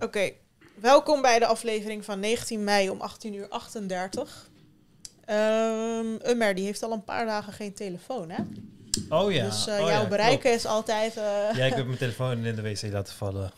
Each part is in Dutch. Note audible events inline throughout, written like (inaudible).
Oké, welkom bij de aflevering van 19 mei om 18 uur 38. Ehm Ummer, die heeft al een paar dagen geen telefoon, hè? Oh ja. dus eh, oh, jouw ja, bereiken klopt. is altijd... eh, Ja, ik heb (laughs) mijn telefoon in de wc laten vallen.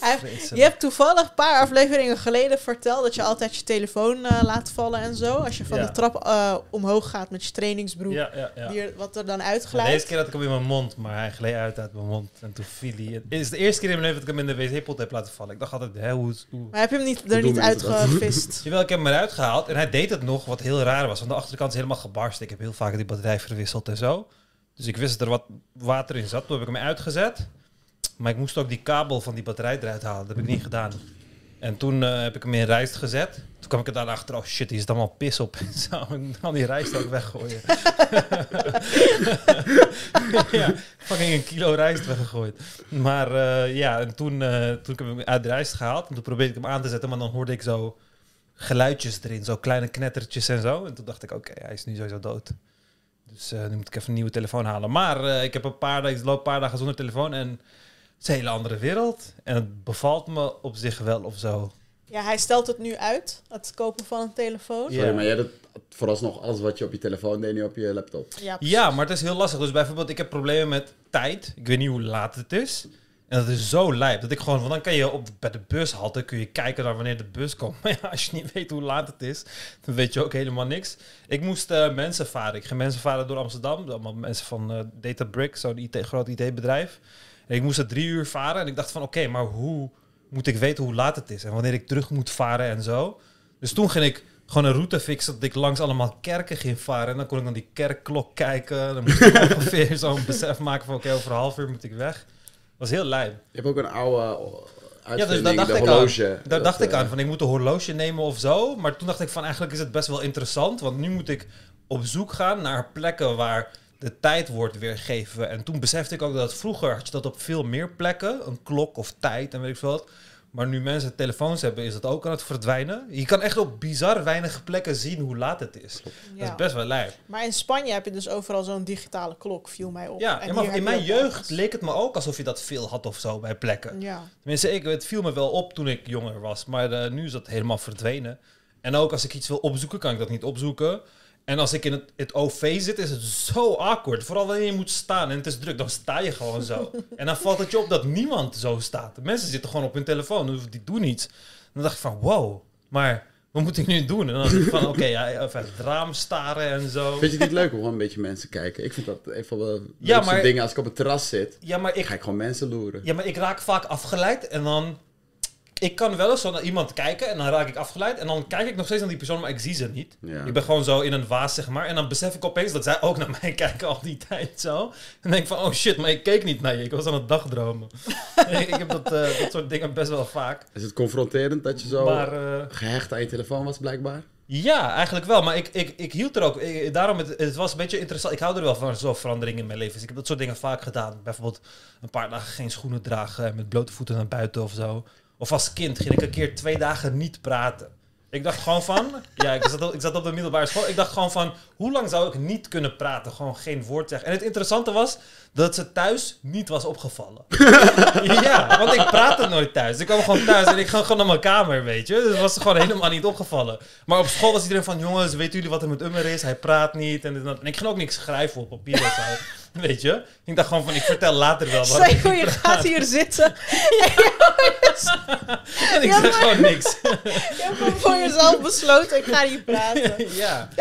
Echt eh. (laughs) Je hebt toevallig een paar afleveringen geleden verteld dat je altijd je telefoon eh, laat vallen en zo. Als je van Ja. de trap eh, omhoog gaat met je trainingsbroek, Ja, ja, ja. die er- wat er dan De uitglijdt. deze keer had ik hem in mijn mond, maar hij gleed uit uit mijn mond. En toen viel hij. Het is de eerste keer in mijn leven dat ik hem in de wc-pot heb laten vallen. Ik dacht altijd, hè, hoe... hoe... Maar heb je hem niet, er niet uitgevist? (laughs) Jawel, ik heb hem eruit gehaald en hij deed het nog, wat heel raar was. Want de achterkant is helemaal gebarsten. Ik heb heel vaak die batterij verwisseld en zo. Dus ik wist dat er wat water in zat. Toen heb ik hem uitgezet. Maar ik moest ook die kabel van die batterij eruit halen. Dat heb ik niet gedaan. En toen eh, heb ik hem in rijst gezet. Toen kwam ik er daar achter, oh shit, hier is allemaal pis op. En (laughs) ik al die rijst ook weggooien. (laughs) ja, fucking een kilo rijst weggegooid. Maar eh, ja, en toen, eh, toen heb ik hem uit de rijst gehaald. En toen probeerde ik hem aan te zetten, maar dan hoorde ik zo geluidjes erin. Zo kleine knettertjes en zo. En toen dacht ik, oké, hij is nu sowieso dood. Dus eh, nu moet ik even een nieuwe telefoon halen. Maar eh, ik heb een paar dagen, ik loop een paar dagen zonder telefoon en het is een hele andere wereld. En het bevalt me op zich wel of zo. Ja, hij stelt het nu uit, het kopen van een telefoon. Ja. Maar jij doet vooralsnog alles wat je op je telefoon deed, nu op je laptop. Ja. Ja, maar het is heel lastig. Dus bijvoorbeeld, ik heb problemen met tijd. Ik weet niet hoe laat het is. En dat is zo lijp. Dat ik gewoon, want dan kan je op, bij de bushalte kun je kijken naar wanneer de bus komt. (laughs) Maar ja, als je niet weet hoe laat het is, dan weet je ook helemaal niks. Ik moest eh, mensen varen. Ik ging mensen varen door Amsterdam. Allemaal mensen van eh Databrick, zo'n IT, groot IT-bedrijf. En ik moest er drie uur varen. En ik dacht van, oké, maar hoe moet ik weten hoe laat het is? En wanneer ik terug moet varen en zo. Dus toen ging ik gewoon een route fixen dat ik langs allemaal kerken ging varen. En dan kon ik naar die kerkklok kijken. Dan moest ik (laughs) ongeveer zo'n besef maken van oké, over een half uur moet ik weg. Was heel lijp. Je hebt ook een oude uh, Ja, dus daar dacht de ik horloge. aan. Daar Dat, dacht ik eh, aan van ik moet een horloge nemen of zo. Maar toen dacht ik van eigenlijk is het best wel interessant. Want nu moet ik op zoek gaan naar plekken waar de tijd wordt weergegeven. En toen besefte ik ook dat vroeger had je dat op veel meer plekken. Een klok of tijd en weet ik veel wat. Maar nu mensen telefoons hebben, is dat ook aan het verdwijnen. Je kan echt op bizar weinig plekken zien hoe laat het is. Dat is best wel lijp. Maar in Spanje heb je dus overal zo'n digitale klok, viel mij op. Ja, En ja, maar in mijn jeugd leek het me ook alsof je dat veel had of zo bij plekken. Ja. Tenminste, ik, het viel me wel op toen ik jonger was. Maar eh, nu is dat helemaal verdwenen. En ook als ik iets wil opzoeken, kan ik dat niet opzoeken. En als ik in het, het OV zit, is het zo awkward. Vooral wanneer je moet staan en het is druk, dan sta je gewoon zo. (laughs) en dan valt het je op dat niemand zo staat. De mensen zitten gewoon op hun telefoon, dus die doen iets. Dan dacht ik van, wow, maar wat moet ik nu doen? En dan dacht ik van, oké, ja, even het raam staren en zo. Vind je het niet leuk om gewoon een beetje mensen te kijken? Ik vind dat een van de Ja, maar- dingen als ik op het terras zit. Ja, maar ik, Ga ik gewoon mensen loeren. Ja, maar ik raak vaak afgeleid en dan... Ik kan wel eens zo naar iemand kijken en dan raak ik afgeleid. En dan kijk ik nog steeds naar die persoon, maar ik zie ze niet. Ja. Ik ben gewoon zo in een waas, zeg maar. En dan besef ik opeens dat zij ook naar (laughs) mij kijken al die tijd zo. En dan denk ik van, oh shit, maar ik keek niet naar je. Ik was aan het dagdromen. (laughs) ik heb dat, eh, dat soort dingen best wel vaak. Is het confronterend dat je zo Maar eh, gehecht aan je telefoon was, blijkbaar? ja, eigenlijk wel. Maar ik, ik, ik hield er ook... ik- daarom, het, het was een beetje interessant. Ik hou er wel van, zo'n veranderingen in mijn leven. Dus ik heb dat soort dingen vaak gedaan. Bijvoorbeeld een paar dagen geen schoenen dragen... met blote voeten naar buiten of zo. Of als kind ging ik een keer twee dagen niet praten. Ik dacht gewoon van... (laughs) Ja, ik zat, op, ik zat op de middelbare school. Ik dacht gewoon van... Hoe lang zou ik niet kunnen praten? Gewoon geen woord zeggen. En het interessante was dat ze thuis niet was opgevallen. (laughs) ja, want ik praatte nooit thuis. Ik kwam gewoon thuis en ik ging gewoon naar mijn kamer, weet je. Dus het was gewoon helemaal niet opgevallen. Maar op school was iedereen van... Jongens, weten jullie wat er met Ummer is? Hij praat niet. En, en en ik ging ook niks schrijven op papier of zo. (laughs) Weet je? Ik dacht gewoon van... Ik vertel later wel wat. Voor, je gaat hier zitten. (laughs) En ik Ja, zeg gewoon niks. Je hebt gewoon voor jezelf besloten, ik ga niet praten. (laughs) ja. (laughs)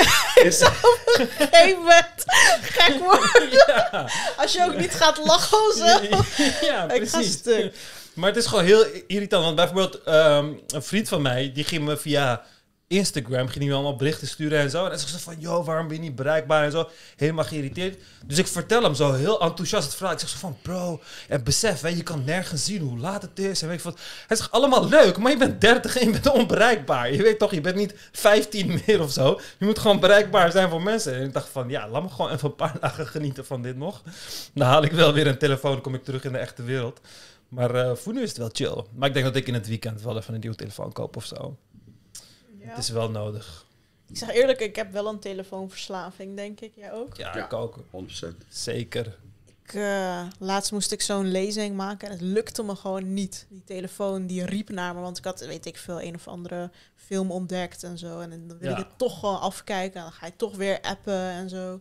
Geen moment gek worden. ja. Als je ook niet gaat lachen of zo. ja, Ik ga precies. stuk. Maar het is gewoon heel irritant. Want bijvoorbeeld ehm, een vriend van mij, die ging me via Instagram, ging hij me allemaal berichten sturen en zo. En dan zegt ze van, joh, waarom ben je niet bereikbaar en zo. Helemaal geïrriteerd. Dus ik vertel hem zo heel enthousiast het verhaal. Ik zeg zo van, bro, en besef, hè, je kan nergens zien hoe laat het is. En weet wat. Hij zegt, allemaal leuk, maar je bent 30 en je bent onbereikbaar. Je weet toch, je bent niet 15 meer of zo. Je moet gewoon bereikbaar zijn voor mensen. En ik dacht van, ja, laat me gewoon even een paar dagen genieten van dit nog. Dan haal ik wel weer een telefoon, kom ik terug in de echte wereld. Maar eh, voor nu is het wel chill. Maar ik denk dat ik in het weekend wel even een nieuwe telefoon koop of zo. Ja. Het is wel nodig. Ik zeg eerlijk, ik heb wel een telefoonverslaving, denk ik. Jij ook? Ja, Ja. ik ook. 100%. Zeker. eh, laatst moest ik zo'n lezing maken en het lukte me gewoon niet. Die telefoon die riep naar me, want ik had, weet ik veel, een of andere film ontdekt en zo. En dan wil Ja. ik het toch gewoon afkijken en dan ga je toch weer appen en zo.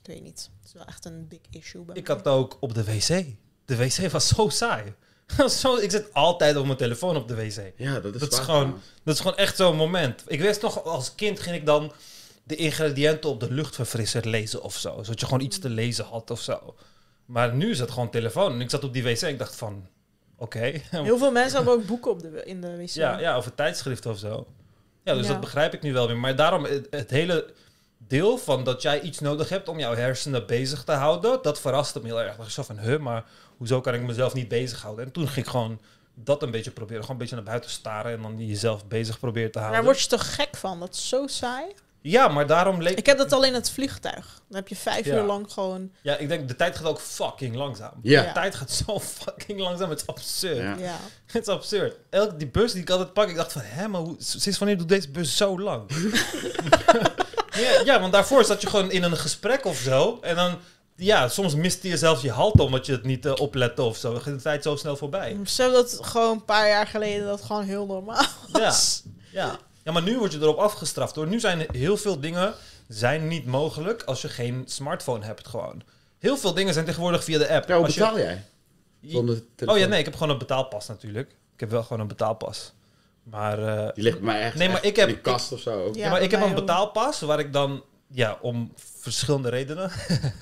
Ik weet niet. Het is wel echt een big issue bij Ik mij. had ook op de wc. De wc was zo saai. (laughs) Zo, ik zit altijd op mijn telefoon op de wc. Ja, dat is, Dat is waar, gewoon-. Dat is gewoon echt zo'n moment. Ik wist nog, als kind ging ik dan de ingrediënten op de luchtverfrisser lezen of zo. Zodat je gewoon iets te lezen had of zo. Maar nu is het gewoon telefoon. En ik zat op die wc en ik dacht van, oké. (laughs) Heel veel mensen hebben ook boeken op de, in de wc. Ja, ja, over tijdschriften of zo. Ja, dus Ja. dat begrijp ik nu wel weer. Maar daarom, het, het hele deel van dat jij iets nodig hebt om jouw hersenen bezig te houden, dat verraste me heel erg. Ik zo van, huh, maar hoezo kan ik mezelf niet bezighouden? En toen ging ik gewoon dat een beetje proberen. Gewoon een beetje naar buiten staren en dan jezelf bezig proberen te Daar houden. word je toch gek van? Dat is zo saai. Ja, maar daarom leek Ik heb dat al in het vliegtuig. Dan heb je vijf Ja. uur lang gewoon... Ja, ik denk, de tijd gaat ook fucking langzaam. Ja. De tijd gaat zo fucking langzaam. Het is absurd. Ja. Ja. (laughs) Het is absurd. Elke die bus die ik altijd pak, ik dacht van, hè, maar hoe, sinds wanneer doet deze bus zo lang? (laughs) ja, ja, want daarvoor zat je gewoon in een gesprek of zo. En dan, ja, soms miste je zelfs je halte omdat je het niet eh, oplette of zo. Dan ging de tijd zo snel voorbij. Zo dat gewoon een paar jaar geleden dat gewoon heel normaal Ja, was. ja. ja, maar nu word je erop afgestraft hoor. Nu zijn heel veel dingen zijn niet mogelijk als je geen smartphone hebt gewoon. Heel veel dingen zijn tegenwoordig via de app. Ja, hoe Als je- betaal jij? Zonder telefoon. Oh ja, nee, ik heb gewoon een betaalpas natuurlijk. Ik heb wel gewoon een betaalpas. Maar, eh, Die ligt bij mij echt, Nee, maar echt ik heb- in de kast of zo. Ja, ja, maar ik heb een betaalpas waar ik dan, ja, om verschillende redenen,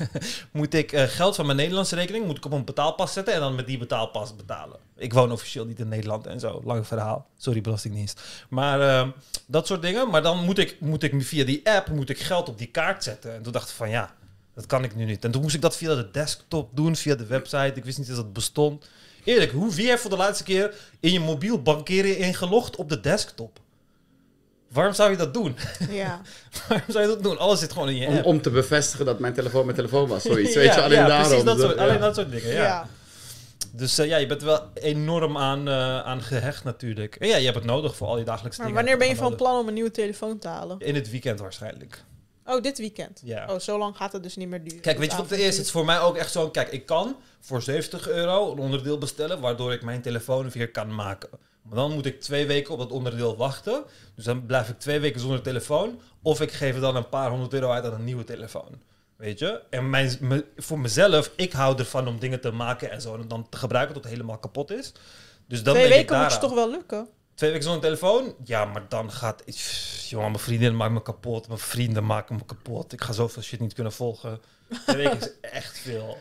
(laughs) moet ik eh, geld van mijn Nederlandse rekening moet ik op een betaalpas zetten en dan met die betaalpas betalen. Ik woon officieel niet in Nederland en zo. Lang verhaal. Sorry, Belastingdienst. Maar eh, dat soort dingen. Maar dan moet ik, moet ik via die app moet ik geld op die kaart zetten. En toen dacht ik van ja, dat kan ik nu niet. En toen moest ik dat via de desktop doen, via de website. Ik wist niet dat het bestond. Eerlijk, hoe, wie voor de laatste keer in je mobiel bankeren ingelogd op de desktop? Waarom zou je dat doen? Ja. (laughs) Waarom zou je dat doen? Alles zit gewoon in je Om, app. om te bevestigen dat mijn telefoon mijn telefoon was. Zoiets, Ja, (laughs) weet je, alleen ja, daarom. Precies dat Dus, soort, ja. alleen dat soort dingen, ja. ja. Dus eh, ja, je bent er wel enorm aan, eh, aan gehecht natuurlijk. En ja, je hebt het nodig voor al je dagelijkse Maar dingen. wanneer ben je van plan om een nieuwe telefoon te halen? In het weekend waarschijnlijk. Oh, dit weekend. Ja. Oh, zo lang gaat het dus niet meer duren. Kijk, weet je wat het is? Het is voor mij ook echt zo... Kijk, ik kan voor 70 euro een onderdeel bestellen... waardoor ik mijn telefoon weer kan maken. Maar dan moet ik twee weken op dat onderdeel wachten. Dus dan blijf ik twee weken zonder telefoon. Of ik geef er dan een paar honderd euro uit aan een nieuwe telefoon. Weet je? En mijn, me- voor mezelf, ik hou ervan om dingen te maken en zo. En dan te gebruiken tot het helemaal kapot is. Dus dan Twee denk ik weken moet je daaraan. toch wel lukken? Twee weken zonder telefoon? Ja, maar dan gaat... Jongen, mijn vriendin maakt me kapot. Mijn vrienden maken me kapot. Ik ga zoveel shit niet kunnen volgen. Twee weken is echt veel.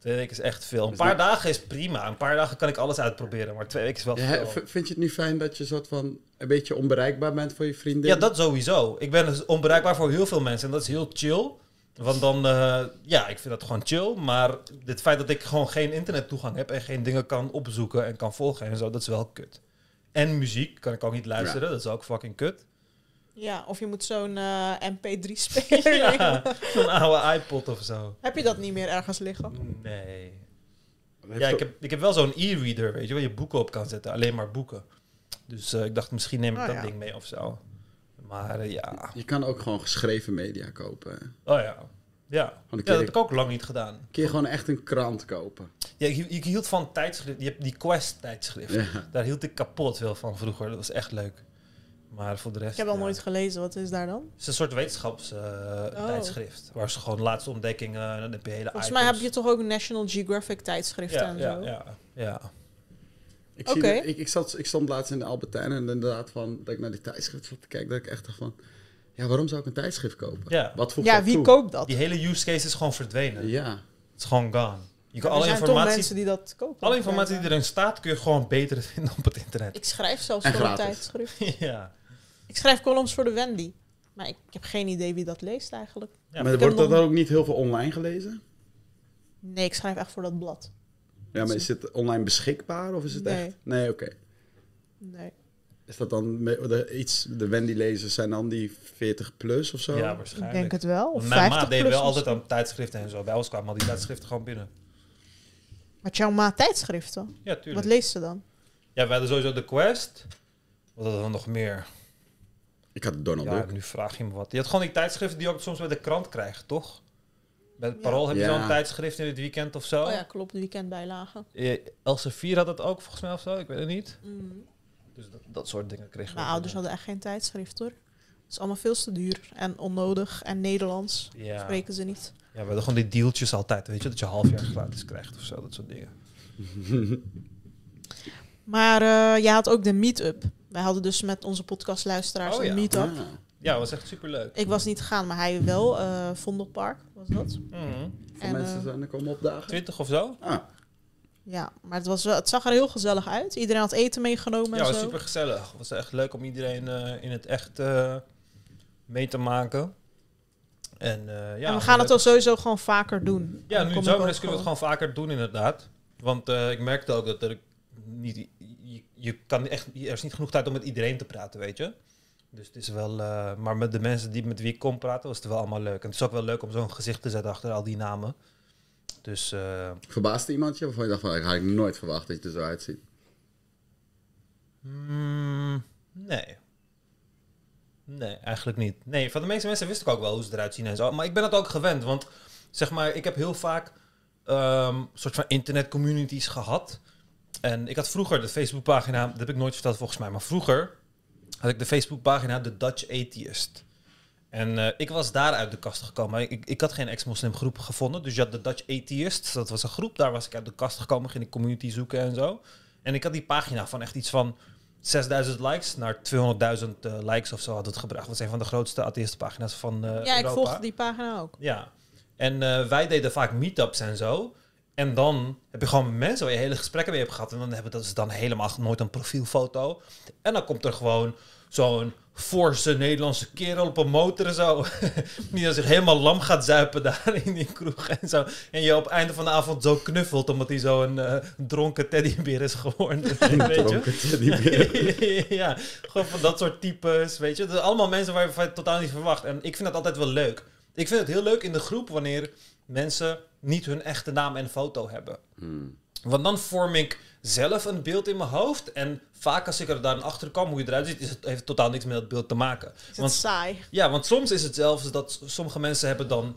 Twee weken is echt veel. Een Dus paar dagen is prima. Een paar dagen kan ik alles uitproberen. Maar twee weken is wel Ja, veel. vind je het nu fijn dat je soort van een beetje onbereikbaar bent voor je vriendin? Ja, dat sowieso. Ik ben dus onbereikbaar voor heel veel mensen. En dat is heel chill. Want dan, eh, ja, ik vind dat gewoon chill. Maar het feit dat ik gewoon geen internettoegang heb en geen dingen kan opzoeken en kan volgen en zo, dat is wel kut. En muziek kan ik ook niet luisteren. Dat is ook fucking kut. Ja, of je moet zo'n eh, MP3-speler (laughs) Ja, zo'n oude iPod of zo. Heb je dat niet meer ergens liggen? Nee. Ja, ik heb, ik heb wel zo'n e-reader, weet je, waar je boeken op kan zetten. Alleen maar boeken. Dus eh, ik dacht, misschien neem ik Oh, dat ja. ding mee of zo. Maar eh, ja. Je kan ook gewoon geschreven media kopen. hè. Oh ja. Ja. dat heb ik ook lang niet gedaan. Kun je gewoon echt een krant kopen. Ja, ik, ik hield van tijdschrift. Je hebt die Quest tijdschrift. Ja. Daar hield ik kapot veel van vroeger. Dat was echt leuk. Maar voor de rest... Ik heb al ja. nooit gelezen. Wat is daar dan? Het is een soort wetenschapstijdschrift. waar ze gewoon laatste ontdekkingen... En dan heb je hele Oh. Volgens mij heb je toch ook National Geographic tijdschriften ja, en ja, zo? ja, ja. Ik, zie ik, ik, zat, ik stond laatst in de Albertijn en inderdaad van, dat ik naar die tijdschrift zat te kijken, dat ik echt dacht van, ja, waarom zou ik een tijdschrift kopen? Ja. Wat voegt Ja, dat wie toe? koopt dat? Die hele use case is gewoon verdwenen. Ja. Het is gewoon gone. Je kan er alle zijn toch informatie... mensen die dat kopen. Alle informatie die erin staat kun je gewoon beter (laughs) vinden op het internet. Ik schrijf zelfs voor een tijdschrift. (laughs) ja. Ik schrijf columns voor de Wendy. Maar ik heb geen idee wie dat leest eigenlijk. Ja, maar ik wordt dat nog- ook niet heel veel online gelezen? Nee, ik schrijf echt voor dat blad. Ja, maar is het online beschikbaar of is het Nee. echt? Nee, oké. Nee. Is dat dan iets, de Wendy-lezers zijn dan die 40 plus of zo? ja, Ik waarschijnlijk. denk het wel. Of Mijn 50 maat deed plus wel altijd aan tijdschriften en zo. Bij ons kwamen al die tijdschriften gewoon binnen. Met jouw maat tijdschriften? Ja, Wat tuurlijk. leest ze dan? Ja, we hadden sowieso de Quest. Wat hadden we dan nog meer? Ik had Donald Ja, Duck. nu vraag je me wat. Je had gewoon die tijdschriften die je ook soms bij de krant krijgt, toch? Bij het Parool heb je Ja. zo'n tijdschrift in het weekend of zo. Oh ja, klopt, weekendbijlagen. Eh, Elsevier had het ook volgens mij of zo, ik weet het niet. Mm. Dus dat, dat soort dingen kregen we. Mijn ouders hadden echt geen tijdschrift hoor. Het is allemaal veel te duur en onnodig. En Nederlands Ja. spreken ze niet. ja, we hadden gewoon die dealtjes altijd, weet je, dat je half jaar gratis krijgt of zo, dat soort dingen. (laughs) Maar eh je had ook de meet-up. Wij hadden dus met onze podcastluisteraars Oh een ja. meet-up. Ah. Ja, was echt superleuk. Ik was niet gegaan, maar hij wel. eh Vondelpark was dat. Mhm. Voor En, mensen eh, zijn er komen opdagen. 20 of zo? Ah, Ja, maar het, was wel, het zag er heel gezellig uit. Iedereen had eten meegenomen Ja, en was super gezellig. Het was echt leuk om iedereen eh, in het echt eh, mee te maken. En, eh, ja, en we gaan het ook sowieso gewoon vaker doen. Ja, nu in ik zomer kunnen we het gewoon vaker doen inderdaad. Want eh, ik merkte ook dat er niet, je, kan echt, er is niet genoeg tijd om met iedereen te praten, weet je. Dus het is wel, eh, maar met de mensen die met wie ik kon praten, was het wel allemaal leuk. En het is ook wel leuk om zo'n gezicht te zetten achter al die namen. Dus eh, verbaasde iemand je? Waarvan je dacht van, ik had ik nooit verwacht dat je er zo uitziet. mm, nee. Nee, eigenlijk niet. Nee, van de meeste mensen wist ik ook wel hoe ze eruit zien en zo. Maar ik ben het ook gewend, want zeg maar, ik heb heel vaak ehm soort van internetcommunities gehad. En ik had vroeger de Facebookpagina, dat heb ik nooit verteld volgens mij, maar vroeger had ik de Facebookpagina The Dutch Atheist. En eh, ik was daar uit de kast gekomen. Ik, ik had geen ex-moslim groep gevonden. Dus je had de Dutch Atheists, dat was een groep. Daar was ik uit de kast gekomen, ging ik community zoeken en zo. En ik had die pagina van echt iets van 6000 likes naar 200.000 eh, likes of zo had het gebracht. Dat was een van de grootste atheïstenpagina's van eh Ja, ik Europa. volgde die pagina ook. Ja. En wij deden vaak meetups en zo. En dan heb je gewoon mensen waar je hele gesprekken mee hebt gehad. En dan hebben dat is dan helemaal nooit een profielfoto. En dan komt er gewoon zo'n forse Nederlandse kerel op een motor en zo. (laughs) Die dan zich helemaal lam gaat zuipen daar in die kroeg en zo. En je op het einde van de avond zo knuffelt omdat hij zo'n eh dronken teddybeer is geworden. (laughs) weet je? Dronken teddybeer. (laughs) ja, gewoon van dat soort types, weet je. Dat zijn allemaal mensen waar je totaal niet verwacht. En ik vind dat altijd wel leuk. Ik vind het heel leuk in de groep wanneer mensen niet hun echte naam en foto hebben. Hmm. Want dan vorm ik zelf een beeld in mijn hoofd. En vaak als ik er dan achter kwam hoe je eruit ziet, is het, heeft het totaal niks met dat beeld te maken. Is het Want saai? ja, want soms is het zelfs dat sommige mensen hebben dan...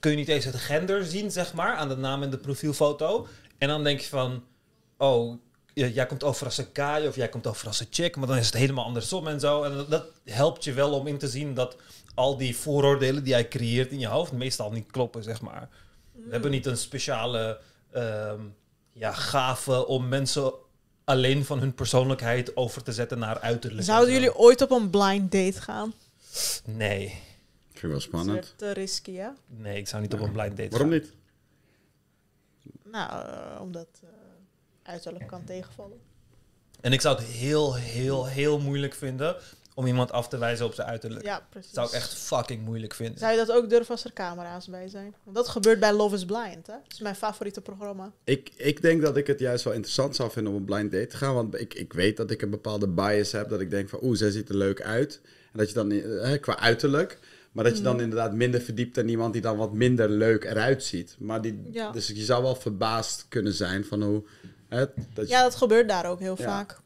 Kun je niet eens het gender zien, zeg maar, aan de naam en de profielfoto. En dan denk je van... Oh, jij komt over als een guy of jij komt over als een chick. Maar dan is het helemaal andersom en zo. En dat, dat helpt je wel om in te zien dat al die vooroordelen die jij creëert in je hoofd... meestal niet kloppen, zeg maar. We hebben niet een speciale ehm, ja, gave om mensen alleen van hun persoonlijkheid over te zetten naar uiterlijk. en Zouden zo. jullie ooit op een blind date gaan? Nee. Vind ik wel Dat spannend. is te risky, hè? Nee, ik zou niet op een blind date Waarom gaan. niet? Nou, eh, omdat eh, uiterlijk kan tegenvallen. En ik zou het heel, heel, heel moeilijk vinden om iemand af te wijzen op zijn uiterlijk. Ja, precies. Dat zou ik echt fucking moeilijk vinden. Zou je dat ook durven als er camera's bij zijn? Want dat gebeurt bij Love is Blind, hè? Dat is mijn favoriete programma. Ik, ik denk dat ik het juist wel interessant zou vinden om op een blind date te gaan. Want ik, ik weet dat ik een bepaalde bias heb. Dat ik denk van, oeh, zij ziet er leuk uit. En dat je dan, eh, qua uiterlijk. Maar dat je dan inderdaad minder verdiept in iemand die dan wat minder leuk eruit ziet. Maar die, Ja. Dus je zou wel verbaasd kunnen zijn van hoe... Hè, dat Ja, dat gebeurt daar ook heel Ja. vaak.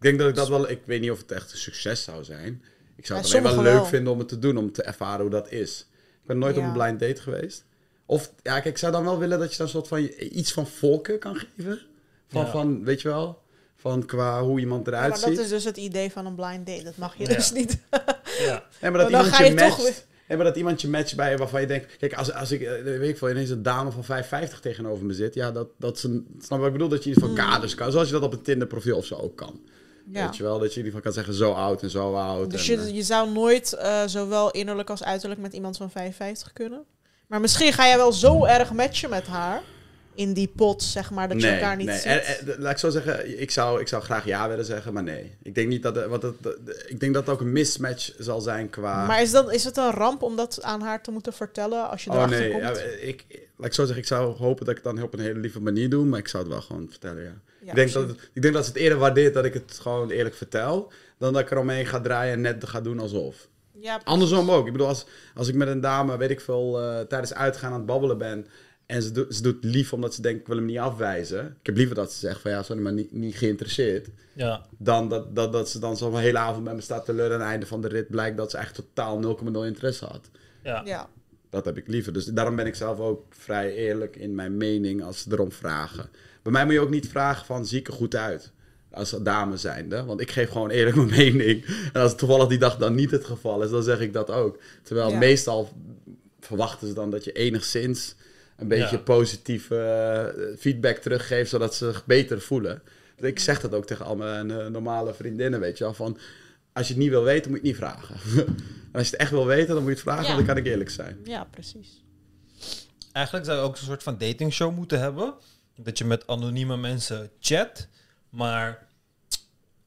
Ik denk dat ik dat wel... Ik weet niet of het echt een succes zou zijn. Ik zou Ja, het alleen wel leuk wel. vinden om het te doen. Om te ervaren hoe dat is. Ik ben nooit op een blind date geweest. Of, ja, kijk, ik zou dan wel willen dat je dan een soort van iets van volken kan geven. Van, Ja. van weet je wel? Van qua hoe iemand Ja, eruit maar dat ziet. is dus het idee van een blind date. Dat mag je Ja. dus niet. Ja. (laughs) Nee, maar dat Maar iemand je je toch matcht. weer- Nee, maar dat iemand je matcht bij waarvan je denkt... Kijk, als, als ik, eh, weet ik veel, ineens een dame van 55 tegenover me zit... Ja, dat, dat is een... Snap wat ik bedoel? Dat je in ieder geval kaders kan. Zoals je dat op een Tinder profiel of zo ook kan. Ja. Weet je wel? Dat je in ieder geval kan zeggen zo oud en zo oud. Dus en, je, eh, je zou nooit eh, zowel innerlijk als uiterlijk met iemand van 55 kunnen. Maar misschien ga jij wel zo erg matchen met haar. In die pot, zeg maar, dat je elkaar niet ziet. En- en- laat ik zo zeggen, ik zou, ik zou graag ja willen zeggen, maar nee. Ik denk niet dat, het- want de- ik denk dat het ook een mismatch zal zijn qua... Maar is, dat, is het een ramp om dat aan haar te moeten vertellen als je oh erachter nee, komt? ja, ik, laat ik zo zeggen, ik zou hopen dat ik het dan op een hele lieve manier doe, maar ik zou het wel gewoon vertellen, ja. Ik, denk dat het, ik denk dat ze het eerder waardeert dat ik het gewoon eerlijk vertel, dan dat ik er omheen ga draaien en net ga doen alsof. Ja, Andersom ook. Ik bedoel, als, als ik met een dame, weet ik veel, eh, tijdens uitgaan aan het babbelen ben. En ze, doet ze doet lief omdat ze denkt, ik wil hem niet afwijzen. Ik heb liever dat ze zegt van ja, sorry, maar niet, niet geïnteresseerd. Ja. Dan dat, dat, dat ze dan zo'n hele avond met me staat te leuren. En aan het einde van de rit blijkt dat ze echt totaal 0,0 interesse had. Ja. Ja. Dat heb ik liever. Dus daarom ben ik zelf ook vrij eerlijk in mijn mening als ze erom vragen. Bij mij moet je ook niet vragen van zie ik er goed uit. Als dame zijnde. Want ik geef gewoon eerlijk mijn mening. En als het toevallig die dag dan niet het geval is, dan zeg ik dat ook. Terwijl Ja. meestal verwachten ze dan dat je enigszins een beetje Ja. positieve eh, feedback teruggeeft, zodat ze zich beter voelen. Ik zeg dat ook tegen al mijn eh, normale vriendinnen, weet je wel. Van, als je het niet wil weten, moet je het niet vragen. en (laughs) als je het echt wil weten, dan moet je het vragen, Ja. want dan kan ik eerlijk zijn. Ja, precies. Eigenlijk zou je ook een soort van datingshow moeten hebben. Dat je met anonieme mensen chat, maar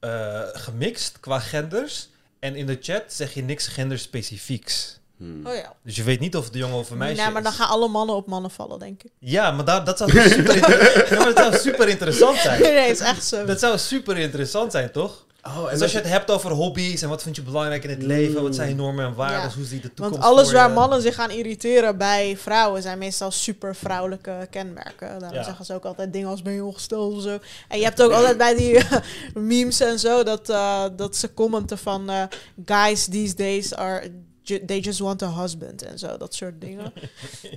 eh, gemixt qua genders. En in de chat zeg je niks genderspecifieks. Hmm. Oh ja. Dus je weet niet of het een jongen of een meisje Nee, maar dan gaan alle mannen op mannen vallen, denk ik. Ja, maar daar, dat, zou super (laughs) ja, maar dat zou super interessant zijn. (laughs) Nee, het is echt zo. Dat zou super interessant zijn, toch? Oh, Dus als je het hebt over hobby's en wat vind je belangrijk in het leven, wat zijn je normen en waarden, Ja. hoe zie je de toekomst Want alles waar mannen zich gaan irriteren bij vrouwen zijn meestal super vrouwelijke kenmerken. Daarom Ja. zeggen ze ook altijd dingen als ben je ongesteld of zo. En je hebt ook altijd bij die (laughs) memes en zo dat, eh, dat ze commenten van eh, guys these days are ju- they just want a husband en zo, dat soort dingen. (laughs)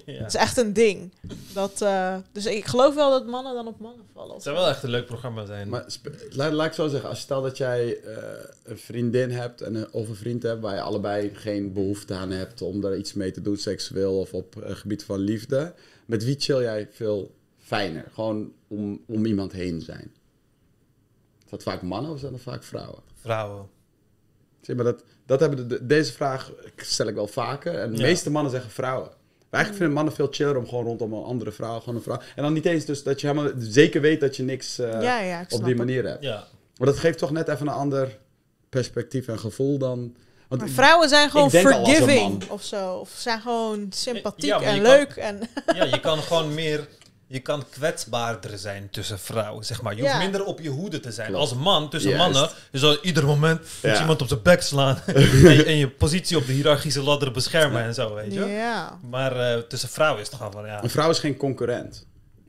Ja. Het is echt een ding. Dat, eh, dus ik geloof wel dat mannen dan op mannen vallen. Het zou wel echt een leuk programma zijn. Maar laat, laat ik zo zeggen, als stel dat jij eh, een vriendin hebt en een, of een vriend hebt waar je allebei geen behoefte aan hebt om daar iets mee te doen, seksueel of op het gebied van liefde, met wie chill jij veel fijner? Gewoon om, om iemand heen zijn. Is dat vaak mannen of zijn dat vaak vrouwen? Vrouwen. Zie je, maar dat, dat hebben de, de- deze vraag stel ik wel vaker. En de Ja. meeste mannen zeggen vrouwen. Maar eigenlijk vinden mannen veel chiller om gewoon rondom een andere vrouw, gewoon een vrouw. En dan niet eens dus dat je helemaal zeker weet dat je niks eh, ja, ja, ik op snap die het. manier hebt. Ja. Maar dat geeft toch net even een ander perspectief en gevoel dan... Want Maar vrouwen zijn gewoon forgiving of zo. Of zijn gewoon sympathiek en leuk. En ja, je kan gewoon meer... Je kan kwetsbaarder zijn tussen vrouwen, zeg maar. Je Ja. hoeft minder op je hoede te zijn. Klopt. Als man, tussen Juist. mannen, je zal ieder moment Ja. iemand op zijn bek slaan. (laughs) en, je, en je positie op de hiërarchische ladder beschermen en zo, weet je. ja. Maar eh, tussen vrouwen is het gewoon van, ja... een vrouw is geen concurrent,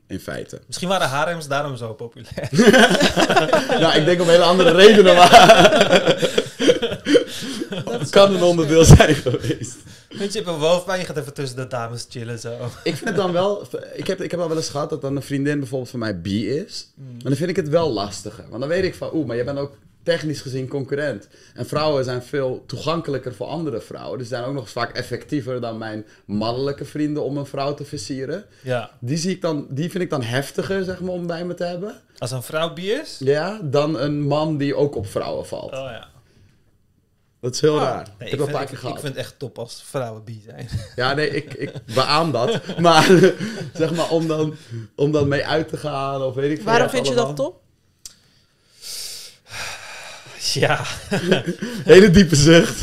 in feite. Misschien waren harems daarom zo populair. (laughs) nou, ik denk om hele andere redenen, maar... (laughs) dat kan een onderdeel zijn geweest. Weet je, je hebt een hoofdpijn, je gaat even tussen de dames chillen, zo. Ik vind het dan wel... Ik heb, ik heb al wel eens gehad dat dan een vriendin bijvoorbeeld van mij bi is. Maar dan vind ik het wel lastiger. Want dan weet ik van, oeh, maar jij bent ook technisch gezien concurrent. En vrouwen zijn veel toegankelijker voor andere vrouwen. Dus zijn ook nog eens vaak effectiever dan mijn mannelijke vrienden om een vrouw te versieren. Ja. Die, zie ik dan, die vind ik dan heftiger, zeg maar, om bij me te hebben. Als een vrouw bi is? Ja, dan een man die ook op vrouwen valt. Oh ja. Dat is heel Oh. raar. Nee, ik heb dat een vind, paar ik, keer ik gehad. vind het echt top als vrouwen bi zijn. Ja, nee, ik, ik beaam dat. (laughs) Maar (laughs) zeg maar, om dan, om dan mee uit te gaan of weet ik veel Waarom vind je dat top? (sighs) ja. (laughs) Hele diepe zucht.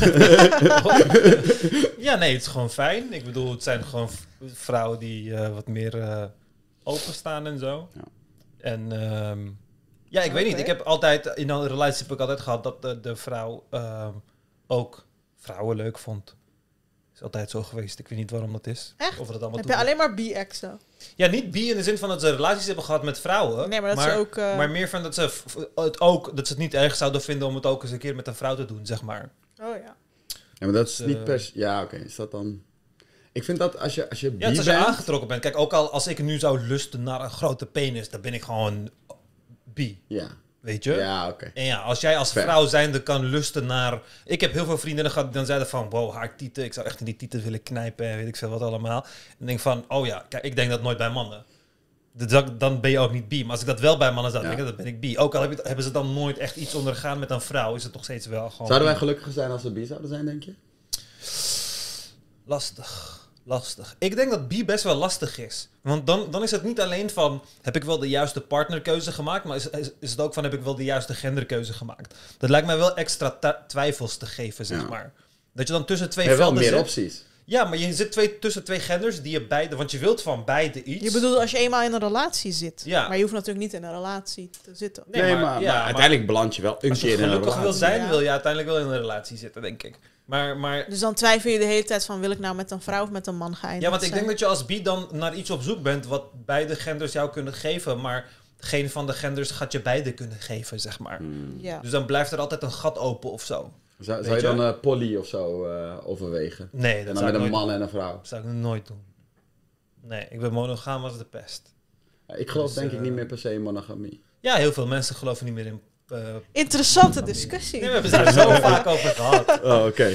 ja, nee, het is gewoon fijn. Ik bedoel, het zijn gewoon vrouwen die eh, wat meer eh, openstaan en zo. Ja. En ehm, ja, ik weet niet. Ik heb altijd, in een relatie heb ik altijd gehad dat de, de vrouw ehm, ook vrouwen leuk vond. Is altijd zo geweest. Ik weet niet waarom dat is. Echt? Of dat allemaal Heb je alleen maar bi-exen? Ja, niet bi in de zin van dat ze relaties hebben gehad met vrouwen. Nee, maar dat ze ook... eh, Maar meer van dat ze het ook, dat ze het niet erg zouden vinden om het ook eens een keer met een vrouw te doen, zeg maar. Oh ja. Ja, maar dat is Dus, niet eh, per se- Ja, oké. Is dat dan... Ik vind dat als je, als je Ja, als je bent... aangetrokken bent. Kijk, ook al als ik nu zou lusten naar een grote penis, dan ben ik gewoon bi, Ja, weet je? ja oké. En ja, als jij als Fair. vrouw zijnde kan lusten naar... Ik heb heel veel vriendinnen gehad die dan zeiden van... Wow, haar tieten, ik zou echt in die tieten willen knijpen en weet ik veel wat allemaal. En denk van, oh ja, kijk, ik denk dat nooit bij mannen. Dus dat- Dan ben je ook niet bi. Maar als ik dat wel bij mannen zou Ja. denken, dan ben ik bi. Ook al heb je- hebben ze dan nooit echt iets ondergaan met een vrouw, is het nog steeds wel gewoon... Zouden wij gelukkiger zijn als we bi zouden zijn, denk je? Lastig. Lastig. Ik denk dat bi best wel lastig is. Want dan, dan is het niet alleen van... heb ik wel de juiste partnerkeuze gemaakt... maar is, is, is het ook van... heb ik wel de juiste genderkeuze gemaakt. Dat lijkt mij wel extra twijfels te geven, zeg Ja. maar. Dat je dan tussen twee Je hebt wel velden meer zit. opties. Ja, maar je zit twee, tussen twee genders die je beide... want je wilt van beide iets. Je bedoelt als je eenmaal in een relatie zit. Ja. Maar je hoeft natuurlijk niet in een relatie te zitten. Nee, Nee, maar- maar, ja, maar maar- uiteindelijk beland je wel een Als je keer in een gelukkig wil relatie. zijn, Ja. wil je uiteindelijk wel in een relatie zitten, denk ik. Maar, maar Dus dan twijfel je de hele tijd van wil ik nou met een vrouw of met een man gaan. Ja, want ik denk dat je als bi dan naar iets op zoek bent wat beide genders jou kunnen geven, maar geen van de genders gaat je beide kunnen geven, zeg maar. Hmm. Ja. Dus dan blijft er altijd een gat open of zo. Zou, zou je je? dan eh poly of zo eh, overwegen? Nee, En dat dan zou met ik, een nooit, man en een vrouw? dat zou ik nooit doen. Nee, ik ben monogaam als de pest. Ja, ik geloof Dus, denk ik eh, niet meer per se in monogamie. Ja, heel veel mensen geloven niet meer in... eh, Interessante discussie. nee, we hebben het er zo (laughs) vaak over gehad. Oh, oké.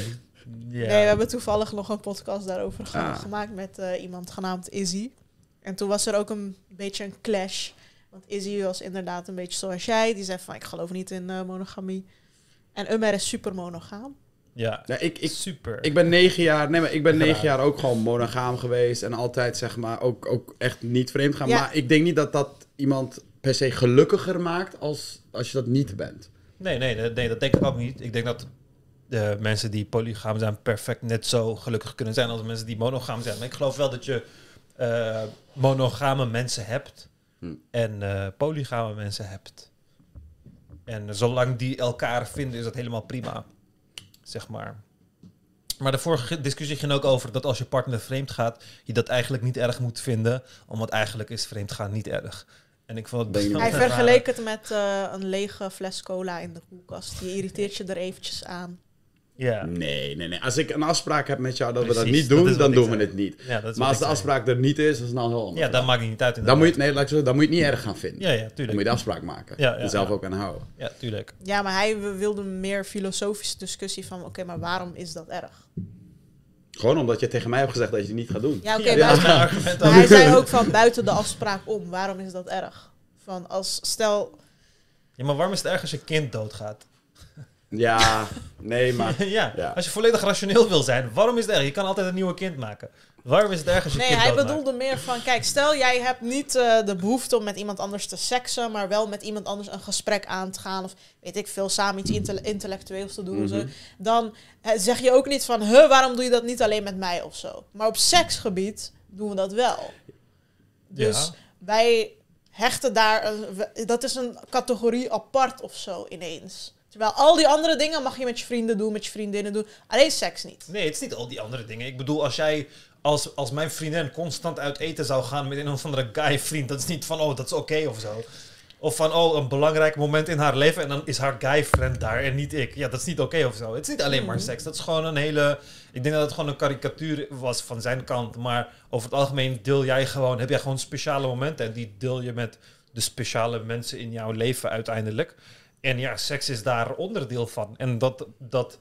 Ja. Nee, we hebben toevallig nog een podcast daarover ge- Ah. gemaakt met eh, iemand genaamd Izzy. En toen was er ook een beetje een clash. Want Izzy was inderdaad een beetje zoals jij. Die zei van, ik geloof niet in eh, monogamie. En Umer is super monogaam. Ja, Ja, ik, ik, super. ik ben negen jaar, nee, maar ik ben negen jaar ook gewoon monogaam geweest. En altijd zeg maar ook, ook echt niet vreemd gaan. Ja. Maar ik denk niet dat dat iemand per se gelukkiger maakt als, als je dat niet bent. Nee, nee, nee, dat denk ik ook niet. Ik denk dat de mensen die polygaam zijn perfect net zo gelukkig kunnen zijn als mensen die monogaam zijn. Maar ik geloof wel dat je eh, monogame mensen hebt Hm. en eh, polygame mensen hebt. En zolang die elkaar vinden, is dat helemaal prima. Zeg maar. Maar de vorige discussie ging ook over dat als je partner vreemd gaat, je dat eigenlijk niet erg moet vinden, omdat eigenlijk is vreemdgaan niet erg. En ik vond het Hij vergeleek het met eh, een lege fles cola in de koelkast. Je irriteert je er eventjes aan. Ja. Nee, nee, nee. Als ik een afspraak heb met jou dat we dat niet doen, dan doen we zei. het niet. Ja, Maar als de zei. afspraak er niet is, is het dan heel anders. Ja, dat maakt niet uit. dan moet je, nee, laat ik zo zeggen, dan moet je het niet erg gaan vinden. Ja, ja, Dan tuurlijk. moet je de afspraak maken. Ja, ja, er zelf ja. ook aan houden. Ja, tuurlijk. Ja, maar hij wilde een meer filosofische discussie van... Oké, maar waarom is dat erg? Gewoon omdat je tegen mij hebt gezegd dat je het niet gaat doen. Ja, oké, Ja, maar dat is mijn argument Maar ook. hij zei ook van buiten de afspraak om. Waarom is dat erg? Van als stel. Ja, maar waarom is het erg als je kind doodgaat? Ja, nee, maar... (laughs) ja, Ja. als je volledig rationeel wil zijn, waarom is het erg? Je kan altijd een nieuwe kind maken. Waarom is het erg als je Nee, hij bedoelde meer van: kijk, stel jij hebt niet eh, de behoefte om met iemand anders te seksen, maar wel met iemand anders een gesprek aan te gaan. Of weet ik veel, samen iets intelle- intellectueels te doen. zo. Mhm. Dan eh, zeg je ook niet van: huh, waarom doe je dat niet alleen met mij of zo? Maar op seksgebied doen we dat wel. Dus Ja. wij hechten daar, een, dat is een categorie apart of zo ineens. Terwijl al die andere dingen mag je met je vrienden doen, met je vriendinnen doen. Alleen seks niet. Nee, het is niet al die andere dingen. Ik bedoel, als jij... Als, als mijn vriendin constant uit eten zou gaan met een of andere guy vriend, dat is niet van, oh, dat is oké of zo. Of van, oh, een belangrijk moment in haar leven en dan is haar guy friend daar en niet ik. Ja, dat is niet oké of zo. Het is niet alleen maar Mhm. seks. Dat is gewoon een hele... Ik denk dat het gewoon een karikatuur was van zijn kant. Maar over het algemeen deel jij gewoon... Heb jij gewoon speciale momenten en die deel je met de speciale mensen in jouw leven uiteindelijk. En ja, seks is daar onderdeel van. En dat... dat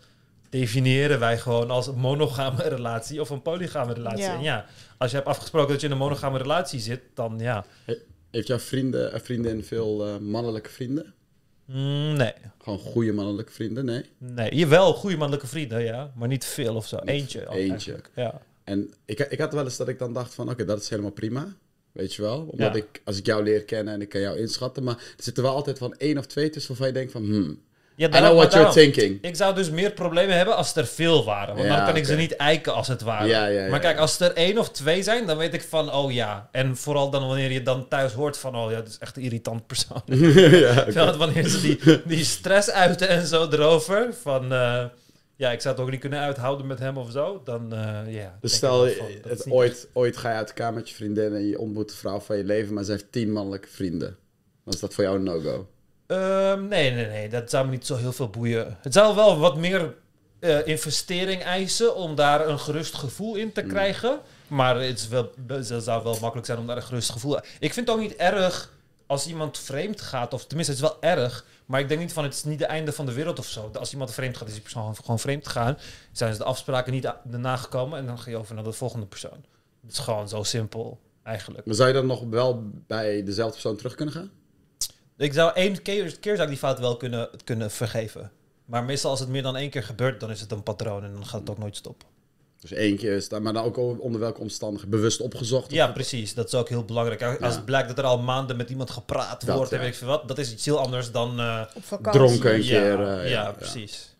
definiëren wij gewoon als een monogame (laughs) relatie of een polygame relatie. Ja. En ja, als je hebt afgesproken dat je in een monogame relatie zit, dan ja. Heeft jouw vrienden, eh, vriendin veel eh, mannelijke vrienden? Mm, nee. Gewoon goede mannelijke vrienden? Nee. Nee, je wel goede mannelijke vrienden, ja. Maar niet veel of zo. Niet Eentje. al eentje. eigenlijk. Ja. En ik, ik had wel eens dat ik dan dacht van, oké, dat is helemaal prima. Weet je wel? Omdat Ja. ik, als ik jou leer kennen en ik kan jou inschatten. Maar er zitten wel altijd van één of twee tussen waarvan je denkt van, hmm, ja I know what you're thinking. Ik zou dus meer problemen hebben als er veel waren. Want Ja, dan kan ik ze niet eiken als het ware. Ja, ja, ja, maar kijk, als er één of twee zijn, dan weet ik van, oh ja. En vooral dan wanneer je dan thuis hoort van, oh ja, dat is echt een irritant persoon. (laughs) (laughs) Terwijl wanneer ze die, die stress uiten en zo erover, van eh, ja, ik zou het ook niet kunnen uithouden met hem of zo, dan eh, ja. Dus stel, van, het, ooit, ooit ga je uit elkaar met je vriendin en je ontmoet de vrouw van je leven, maar ze heeft tien mannelijke vrienden. Dan is dat voor jou een no-go. Ehm, nee, nee, nee, dat zou me niet zo heel veel boeien. Het zou wel wat meer eh, investering eisen om daar een gerust gevoel in te Mm. krijgen. Maar het, is wel, het zou wel makkelijk zijn om daar een gerust gevoel... Ik vind het ook niet erg als iemand vreemd gaat, of tenminste, het is wel erg, maar ik denk niet van het is niet het einde van de wereld of zo. Als iemand vreemd gaat, is die persoon gewoon- vreemd gegaan. Zijn ze de afspraken niet a- nagekomen en dan ga je over naar de volgende persoon. Het is gewoon zo simpel, eigenlijk. Maar zou je dan nog wel bij dezelfde persoon terug kunnen gaan? Ik zou één keer, keer zou ik die fout wel kunnen, kunnen vergeven. Maar meestal als het meer dan één keer gebeurt, dan is het een patroon en dan gaat het ook nooit stoppen. Dus één keer is dat, maar dan ook onder welke omstandigheden? Bewust opgezocht? Ja, precies. Dat is ook heel belangrijk. Als Ja. het blijkt dat er al maanden met iemand gepraat Dat, wordt en ja. weet ik veel wat, dat is iets heel anders dan... eh, Op vakantie. Dronken een ja, keer. ja, eh, ja, precies.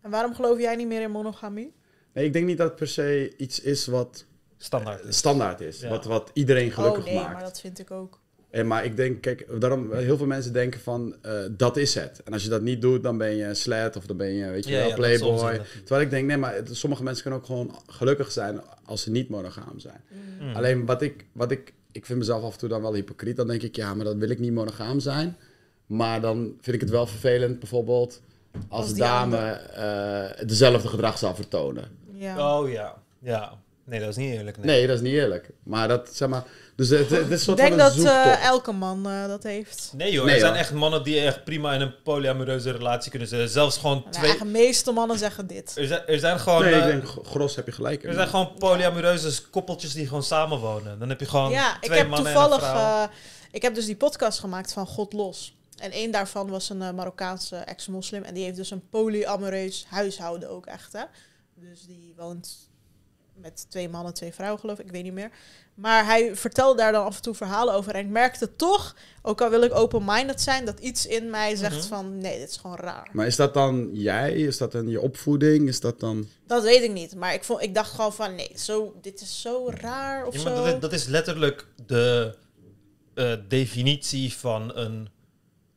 En waarom geloof jij niet meer in monogamie? Nee, ik denk niet dat het per se iets is wat Standaard. standaard is. Ja. Wat, wat iedereen gelukkig oh nee, maakt. maar dat vind ik ook. En, maar ik denk, kijk, daarom heel veel mensen denken van, eh, dat is het. En als je dat niet doet, dan ben je een slet of dan ben je, weet je Ja, wel, ja, dat playboy. dat- Terwijl ik denk, nee, maar het- sommige mensen kunnen ook gewoon gelukkig zijn als ze niet monogaam zijn. Mm. Alleen wat ik, wat ik, ik vind mezelf af en toe dan wel hypocriet. Dan denk ik, ja, maar dan wil ik niet monogaam zijn. Maar dan vind ik het wel vervelend, bijvoorbeeld, als Als de dame eh, dezelfde gedrag zal vertonen. Ja. Oh ja, ja. Nee, dat is niet eerlijk. Nee. Nee, dat is niet eerlijk. Maar dat, zeg maar... Dus het, het is een Ik soort denk van een dat eh, elke man eh, dat heeft. Nee joh, Nee, er zijn echt mannen die echt prima in een polyamoreuze relatie kunnen zitten. Zelfs gewoon De twee... eigen meeste mannen zeggen dit. Er zijn, er zijn gewoon... nee, eh, ik denk, g- gros heb je gelijk. er zijn gewoon polyamoreuze koppeltjes die gewoon samenwonen. Dan heb je gewoon Ja, ik twee heb mannen toevallig... en een vrouw. eh, ik heb dus die podcast gemaakt van God Los. En één daarvan was een eh, Marokkaanse ex-moslim. En die heeft dus een polyamoreus huishouden ook echt, hè. Dus die woont met twee mannen, twee vrouwen, geloof ik. Ik weet niet meer. Maar hij vertelde daar dan af en toe verhalen over. En ik merkte toch, ook al wil ik open-minded zijn... dat iets in mij zegt Mhm. van... nee, dit is gewoon raar. Maar is dat dan jij? Is dat dan je opvoeding? Is dat dan... Dat weet ik niet. Maar ik, vond, ik dacht gewoon van... nee, zo, dit is zo raar of Ja, maar zo. dat, is, dat is letterlijk de eh, definitie van een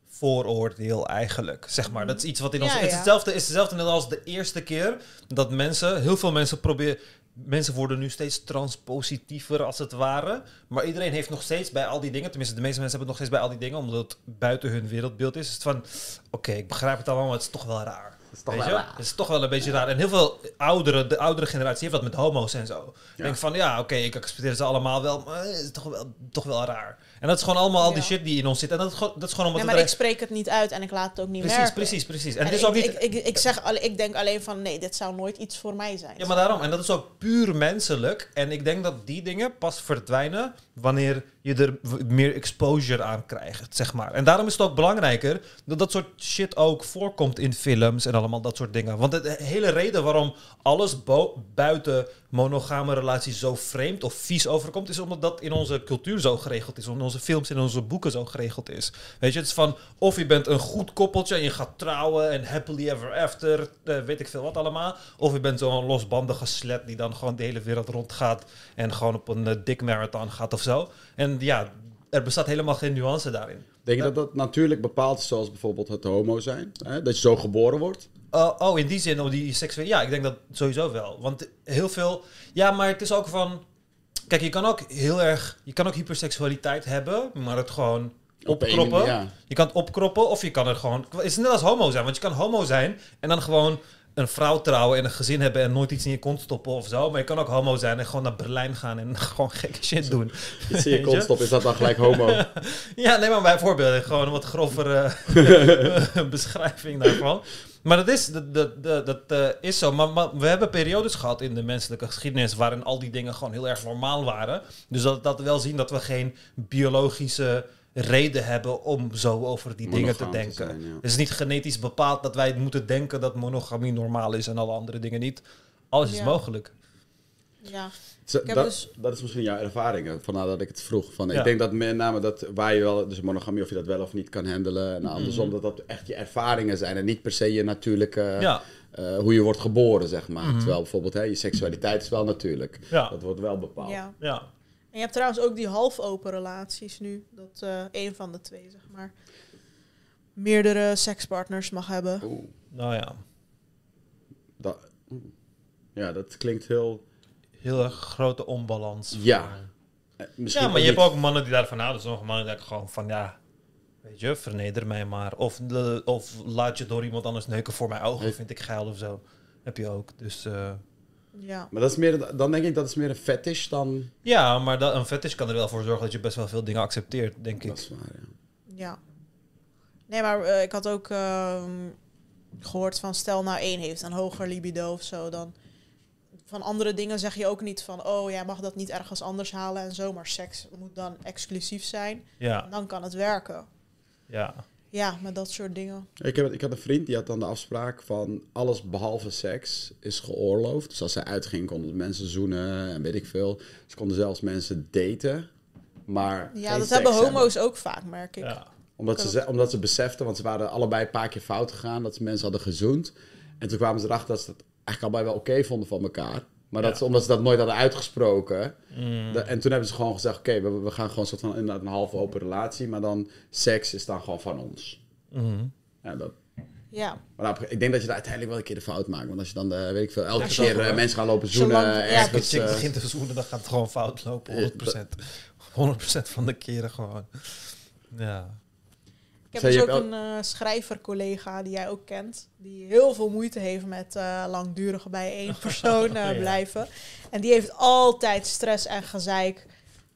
vooroordeel eigenlijk, zeg maar. Dat is iets wat in ons... Ja, Het is ja. hetzelfde, is hetzelfde net als de eerste keer dat mensen... Heel veel mensen proberen... Mensen worden nu steeds transpositiever als het ware. Maar iedereen heeft nog steeds bij al die dingen... Tenminste, de meeste mensen hebben het nog steeds bij al die dingen... omdat het buiten hun wereldbeeld is. Is het van... Oké, ik begrijp het allemaal, maar het is toch wel raar. is toch wel raar. Het is toch wel een beetje raar. En heel veel ouderen, de oudere generatie heeft dat met homo's en zo. Ik denk van, ja, oké, ik accepteer ze allemaal wel, maar het is toch wel, toch wel raar. En dat is gewoon allemaal al die shit die in ons zit. En dat is gewoon, dat is gewoon omdat Nee, maar ik spreek het niet uit en ik laat het ook niet Precies, merken. precies, precies. En, En het is ik, ook niet... ik, ik, ik, zeg, ik denk alleen van, nee, dit zou nooit iets voor mij zijn. Ja, maar daarom. En dat is ook puur menselijk. En ik denk dat die dingen pas verdwijnen wanneer je er meer exposure aan krijgt, zeg maar. En daarom is het ook belangrijker dat dat soort shit ook voorkomt in films en allemaal dat soort dingen. Want de hele reden waarom alles buiten monogame relaties zo vreemd of vies overkomt, is omdat dat in onze cultuur zo geregeld is, in onze films en onze boeken zo geregeld is. Weet je, het is van of je bent een goed koppeltje en je gaat trouwen en happily ever after, eh, weet ik veel wat allemaal. Of je bent zo'n losbandige slet die dan gewoon de hele wereld rondgaat en gewoon op een uh, dik marathon gaat of zo. En ja, er bestaat helemaal geen nuance daarin. Denk je dat dat natuurlijk bepaald is, zoals bijvoorbeeld het homo zijn? Hè? Dat je zo geboren wordt? Oh, oh, in die zin, om die seksuele... Ja, ik denk dat sowieso wel. Want heel veel... Ja, maar het is ook van... Kijk, je kan ook heel erg... Je kan ook hyperseksualiteit hebben, maar het gewoon Op een- opkroppen. ja. Je kan het opkroppen of je kan er gewoon... Het is net als homo zijn, want je kan homo zijn en dan gewoon een vrouw trouwen en een gezin hebben en nooit iets in je kont stoppen of zo. Maar je kan ook homo zijn en gewoon naar Berlijn gaan en (laughs) gewoon gekke shit doen. Iets in je kont stoppen, is dat dan gelijk homo? (laughs) Ja, neem maar bijvoorbeeld gewoon een wat grovere eh, (laughs) beschrijving daarvan. Maar dat is, dat, dat, dat, dat, eh, is zo. Maar, maar we hebben periodes gehad in de menselijke geschiedenis waarin al die dingen gewoon heel erg normaal waren. Dus dat, dat wel zien dat we geen biologische reden hebben om zo over die dingen te denken. zijn, ja. Het is niet genetisch bepaald dat wij moeten denken dat monogamie normaal is en alle andere dingen niet. Alles is Ja. mogelijk. Ja. Dat, dus- dat is misschien jouw ervaringen, vandaar dat ik het vroeg. Van, Ja. Ik denk dat met name dat waar je wel, dus monogamie, of je dat wel of niet kan handelen. En andersom, Mhm. dat dat echt je ervaringen zijn en niet per se je natuurlijke, Ja. eh, hoe je wordt geboren, zeg maar. Mhm. Terwijl bijvoorbeeld hè, je seksualiteit is wel natuurlijk. Ja. Dat wordt wel bepaald. ja. En je hebt trouwens ook die half-open relaties nu. Dat eh een van de twee, zeg maar, meerdere sekspartners mag hebben. Oeh, Nou ja. dat, ja, dat klinkt heel... Heel erg grote onbalans. Ja. eh, misschien Ja, maar je niet- hebt ook mannen die daarvan houden. Sommige mannen denken gewoon van, ja, weet je, verneder mij maar. Of, de, of laat je door iemand anders neuken voor mijn ogen, Nee. vind ik geil of zo. Heb je ook. Dus eh, Ja. Maar dat is meer, dan denk ik dat is meer een fetish dan... ja, maar dat, een fetish kan er wel voor zorgen dat je best wel veel dingen accepteert, denk Dat ik. is waar, ja. Ja. Nee, maar eh, ik had ook ehm, gehoord van stel nou één heeft een hoger libido of zo, dan van andere dingen zeg je ook niet van oh jij mag dat niet ergens anders halen en zo, maar seks moet dan exclusief zijn. Ja, Dan kan het werken. ja. Ja, met dat soort dingen. Ik, heb, ik had een vriend die had dan de afspraak van alles behalve seks is geoorloofd. Dus als zij uitging konden mensen zoenen en weet ik veel. Ze konden zelfs mensen daten, maar Ja, geen dat seks hebben homo's ook vaak, merk ik. ja. Omdat ze, ze- omdat ze beseften, want ze waren allebei een paar keer fout gegaan, dat ze mensen hadden gezoend. En toen kwamen ze erachter dat ze het eigenlijk allebei wel oké vonden van elkaar. Maar dat Ja. omdat ze dat nooit hadden uitgesproken. Mm. de- en toen hebben ze gewoon gezegd, oké, we, we gaan gewoon een soort van inderdaad een half open relatie. Maar dan seks is dan gewoon van ons. Mhm. Ja, dat, Ja. maar nou, ik denk dat je daar uiteindelijk wel een keer de fout maakt. Want als je dan, eh, weet ik veel, elke Ja, keer eh, mensen gaan lopen zoenen. Zolang- ja, Als ergens, een chick eh, begint te zoenen, dan gaat het gewoon fout lopen. 100%. 100% (laughs) van de keren gewoon. Ja. Ik heb dus je ook een eh schrijvercollega die jij ook kent, die heel veel moeite heeft met eh, langdurig bij één (laughs) persoon eh, Ja. blijven. En die heeft altijd stress en gezeik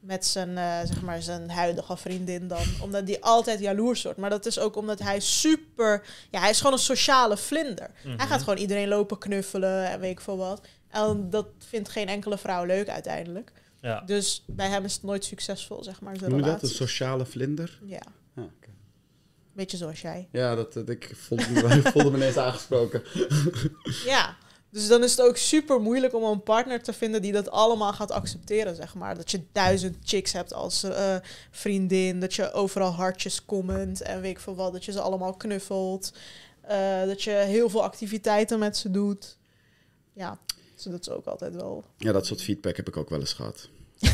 met zijn, eh, zeg maar zijn huidige vriendin dan. Omdat die altijd jaloers wordt. Maar dat is ook omdat hij super... Ja, hij is gewoon een sociale vlinder. Mhm. Hij gaat gewoon iedereen lopen knuffelen en weet ik veel wat. En dat vindt geen enkele vrouw leuk uiteindelijk. Ja. Dus bij hem is het nooit succesvol, zeg maar, Noem je dat? Een sociale vlinder? Ja. Beetje zoals jij. Ja, dat, dat, ik voelde, (laughs) voelde me ineens aangesproken. (laughs) Ja, dus dan is het ook super moeilijk om een partner te vinden die dat allemaal gaat accepteren, zeg maar. Dat je duizend chicks hebt als eh, vriendin, dat je overal hartjes comment en weet ik veel wat, dat je ze allemaal knuffelt, eh, dat je heel veel activiteiten met ze doet. Ja, dus dat is ook altijd wel... Ja, dat soort feedback heb ik ook wel eens gehad. (laughs)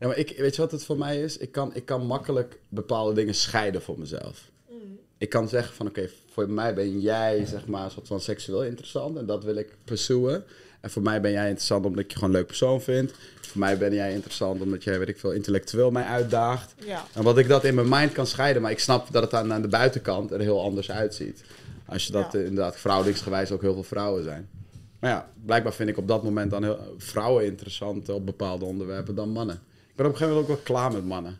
ja, maar ik, weet je wat het voor mij is? Ik kan, ik kan makkelijk bepaalde dingen scheiden voor mezelf. Ik kan zeggen van, oké, voor mij ben jij, zeg maar, een soort van seksueel interessant. En dat wil ik pursuen. En voor mij ben jij interessant omdat ik je gewoon een leuk persoon vind. Voor mij ben jij interessant omdat jij, weet ik veel, intellectueel mij uitdaagt. Ja, En wat ik dat in mijn mind kan scheiden, maar ik snap dat het aan, aan de buitenkant er heel anders uitziet. Als je dat Ja. eh, inderdaad verhoudingsgewijs ook heel veel vrouwen zijn. Maar ja, blijkbaar vind ik op dat moment dan heel, vrouwen interessant op bepaalde onderwerpen dan mannen. Ben op een gegeven moment ook wel klaar met mannen.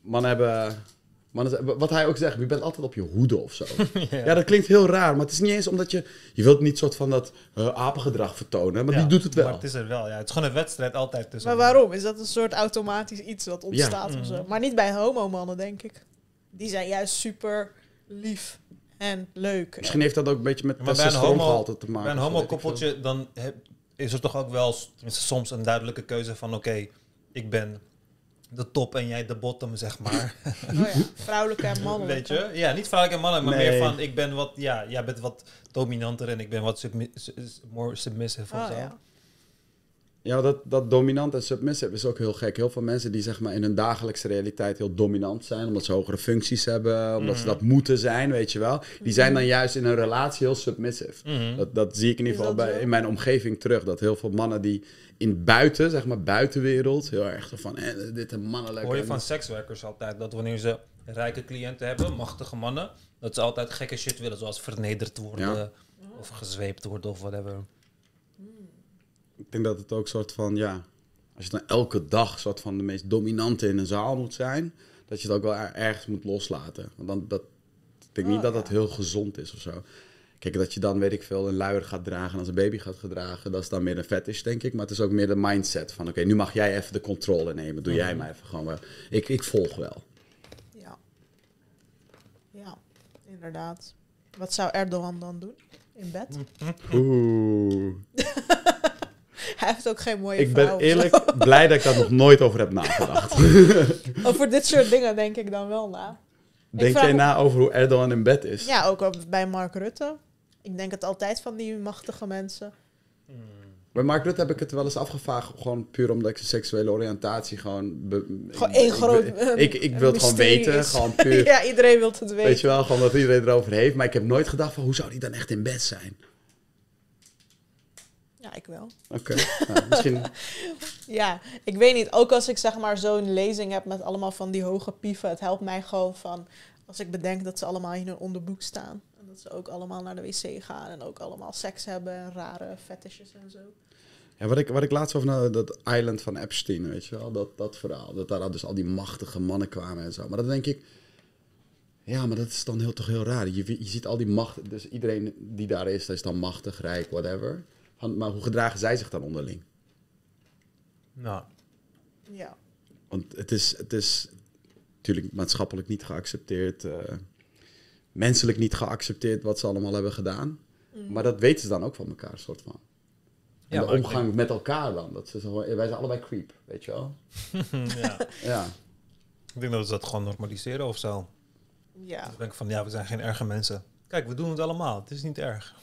Mannen hebben... Mannen, wat hij ook zegt, je bent altijd op je hoede of zo. (laughs) ja. dat klinkt heel raar, maar het is niet eens omdat je... Je wilt niet soort van dat eh, apengedrag vertonen, maar Ja, die doet het wel. Maar het is er wel, ja. Het is gewoon een wedstrijd altijd tussen. maar waarom? Is dat een soort automatisch iets dat ontstaat Ja. of zo? Mhm. Maar niet bij homo-mannen, denk ik. Die zijn juist super lief en leuk. Misschien heeft dat ook een beetje met Maar testosterongehalte te maken. Bij een homo-koppeltje, dan heb- is er toch ook wel tenminste, soms een duidelijke keuze van... Oké, ik ben de top en jij de bottom, zeg maar. (laughs) Oh ja, vrouwelijke en mannelijke. Weet je? Ja, niet vrouwelijke mannen, maar Nee. meer van... Ik ben wat, ja, jij bent wat dominanter en ik ben wat submi- more submissive of Oh, zo. ja. Ja, dat, dat dominant en submissive is ook heel gek. Heel veel mensen die zeg maar in hun dagelijkse realiteit heel dominant zijn, omdat ze hogere functies hebben, omdat ze Mhm. dat moeten zijn, weet je wel. Die zijn dan juist in een relatie heel submissive. Mhm. Dat, dat zie ik in ieder geval bij, in mijn omgeving terug. Dat heel veel mannen die in buiten, zeg maar buitenwereld, heel erg zo van, eh, dit een mannelijk. Hoor je van sekswerkers altijd dat wanneer ze rijke cliënten hebben, machtige mannen, dat ze altijd gekke shit willen, zoals vernederd worden Ja. of gezweept worden of whatever. Ik denk dat het ook soort van, ja, als je dan elke dag soort van de meest dominante in een zaal moet zijn, dat je het ook wel er- ergens moet loslaten. Want dan, dat, ik denk niet Oh, dat ja. dat heel gezond is of zo. Kijk, dat je dan, weet ik veel, een luier gaat dragen en als een baby gaat gedragen, dat is dan meer een fetish, denk ik. Maar het is ook meer de mindset van, oké, nu mag jij even de controle nemen. Doe jij Mhm. maar even gewoon wel. Ik, ik volg wel. Ja. Ja, inderdaad. Wat zou Erdogan dan doen? In bed? Oeh. (laughs) (laughs) Hij heeft ook geen mooie Ik ben eerlijk blij dat ik daar nog nooit over heb nagedacht. (laughs) Over dit soort dingen denk ik dan wel na. Denk jij na over hoe Erdogan in bed is? Ja, ook bij Mark Rutte. Ik denk het altijd van die machtige mensen. Bij Mark Rutte heb ik het wel eens afgevraagd, gewoon puur omdat ik zijn seksuele oriëntatie gewoon... be- Gewoon ik- één ik- groot, Ik, eh, ik, ik wil het gewoon weten, is. gewoon puur... (laughs) ja, iedereen wil het weten. Weet je wel, gewoon dat iedereen erover heeft. Maar ik heb nooit gedacht van, hoe zou die dan echt in bed zijn? Ja, ik wel. Oké, nou, misschien... (laughs) Ja, ik weet niet. Ook als ik zeg maar zo'n lezing heb met allemaal van die hoge pieven. Het helpt mij gewoon van... Als ik bedenk dat ze allemaal in hun onderbroek staan. En dat ze ook allemaal naar de wc gaan. En ook allemaal seks hebben. En rare fetishes en zo. Ja, wat ik, wat ik laatst over na dat island van Epstein, weet je wel, dat, dat verhaal. Dat daar dus al die machtige mannen kwamen en zo. Maar dan denk ik, ja, maar dat is dan heel, toch heel raar. Je, je ziet al die macht, dus iedereen die daar is, dat is dan machtig, rijk, whatever. Van, Maar hoe gedragen zij zich dan onderling? Nou, Ja. Want het is, het is natuurlijk maatschappelijk niet geaccepteerd, eh, menselijk niet geaccepteerd wat ze allemaal hebben gedaan. Maar dat weten ze dan ook van elkaar, soort van. En Ja, de omgang met elkaar dan. Dat ze zo, wij zijn allebei creep, weet je wel? (laughs) ja. Ja. Ik denk dat ze dat gewoon normaliseren of zo. Ja. Dan denk ik van, ja, we zijn geen erge mensen. Kijk, we doen het allemaal. Het is niet erg.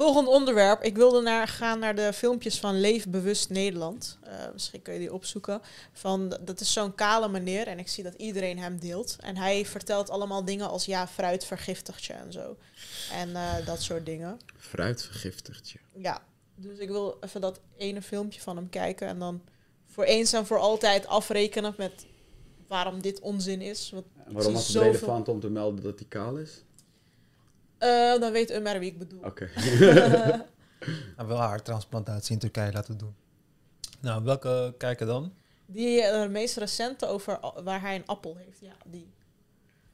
Volgend onderwerp. Ik wilde naar, gaan naar de filmpjes van Leef Bewust Nederland. Eh, misschien kun je die opzoeken. Van, dat is zo'n kale meneer en ik zie dat iedereen hem deelt. En hij vertelt allemaal dingen als ja, fruit vergiftigt je en zo. En eh, dat soort dingen. Fruit vergiftigt je. Ja, dus ik wil even dat ene filmpje van hem kijken en dan voor eens en voor altijd afrekenen met waarom dit onzin is. Want, En waarom was het Zoveel- relevant om te melden dat hij kaal is? Eh, dan weet Umar wie ik bedoel. Oké. (laughs) (laughs) En wel haartransplantatie in Turkije laten doen. Nou, welke kijken dan? Die eh, meest recente over waar hij een appel heeft. Ja, die.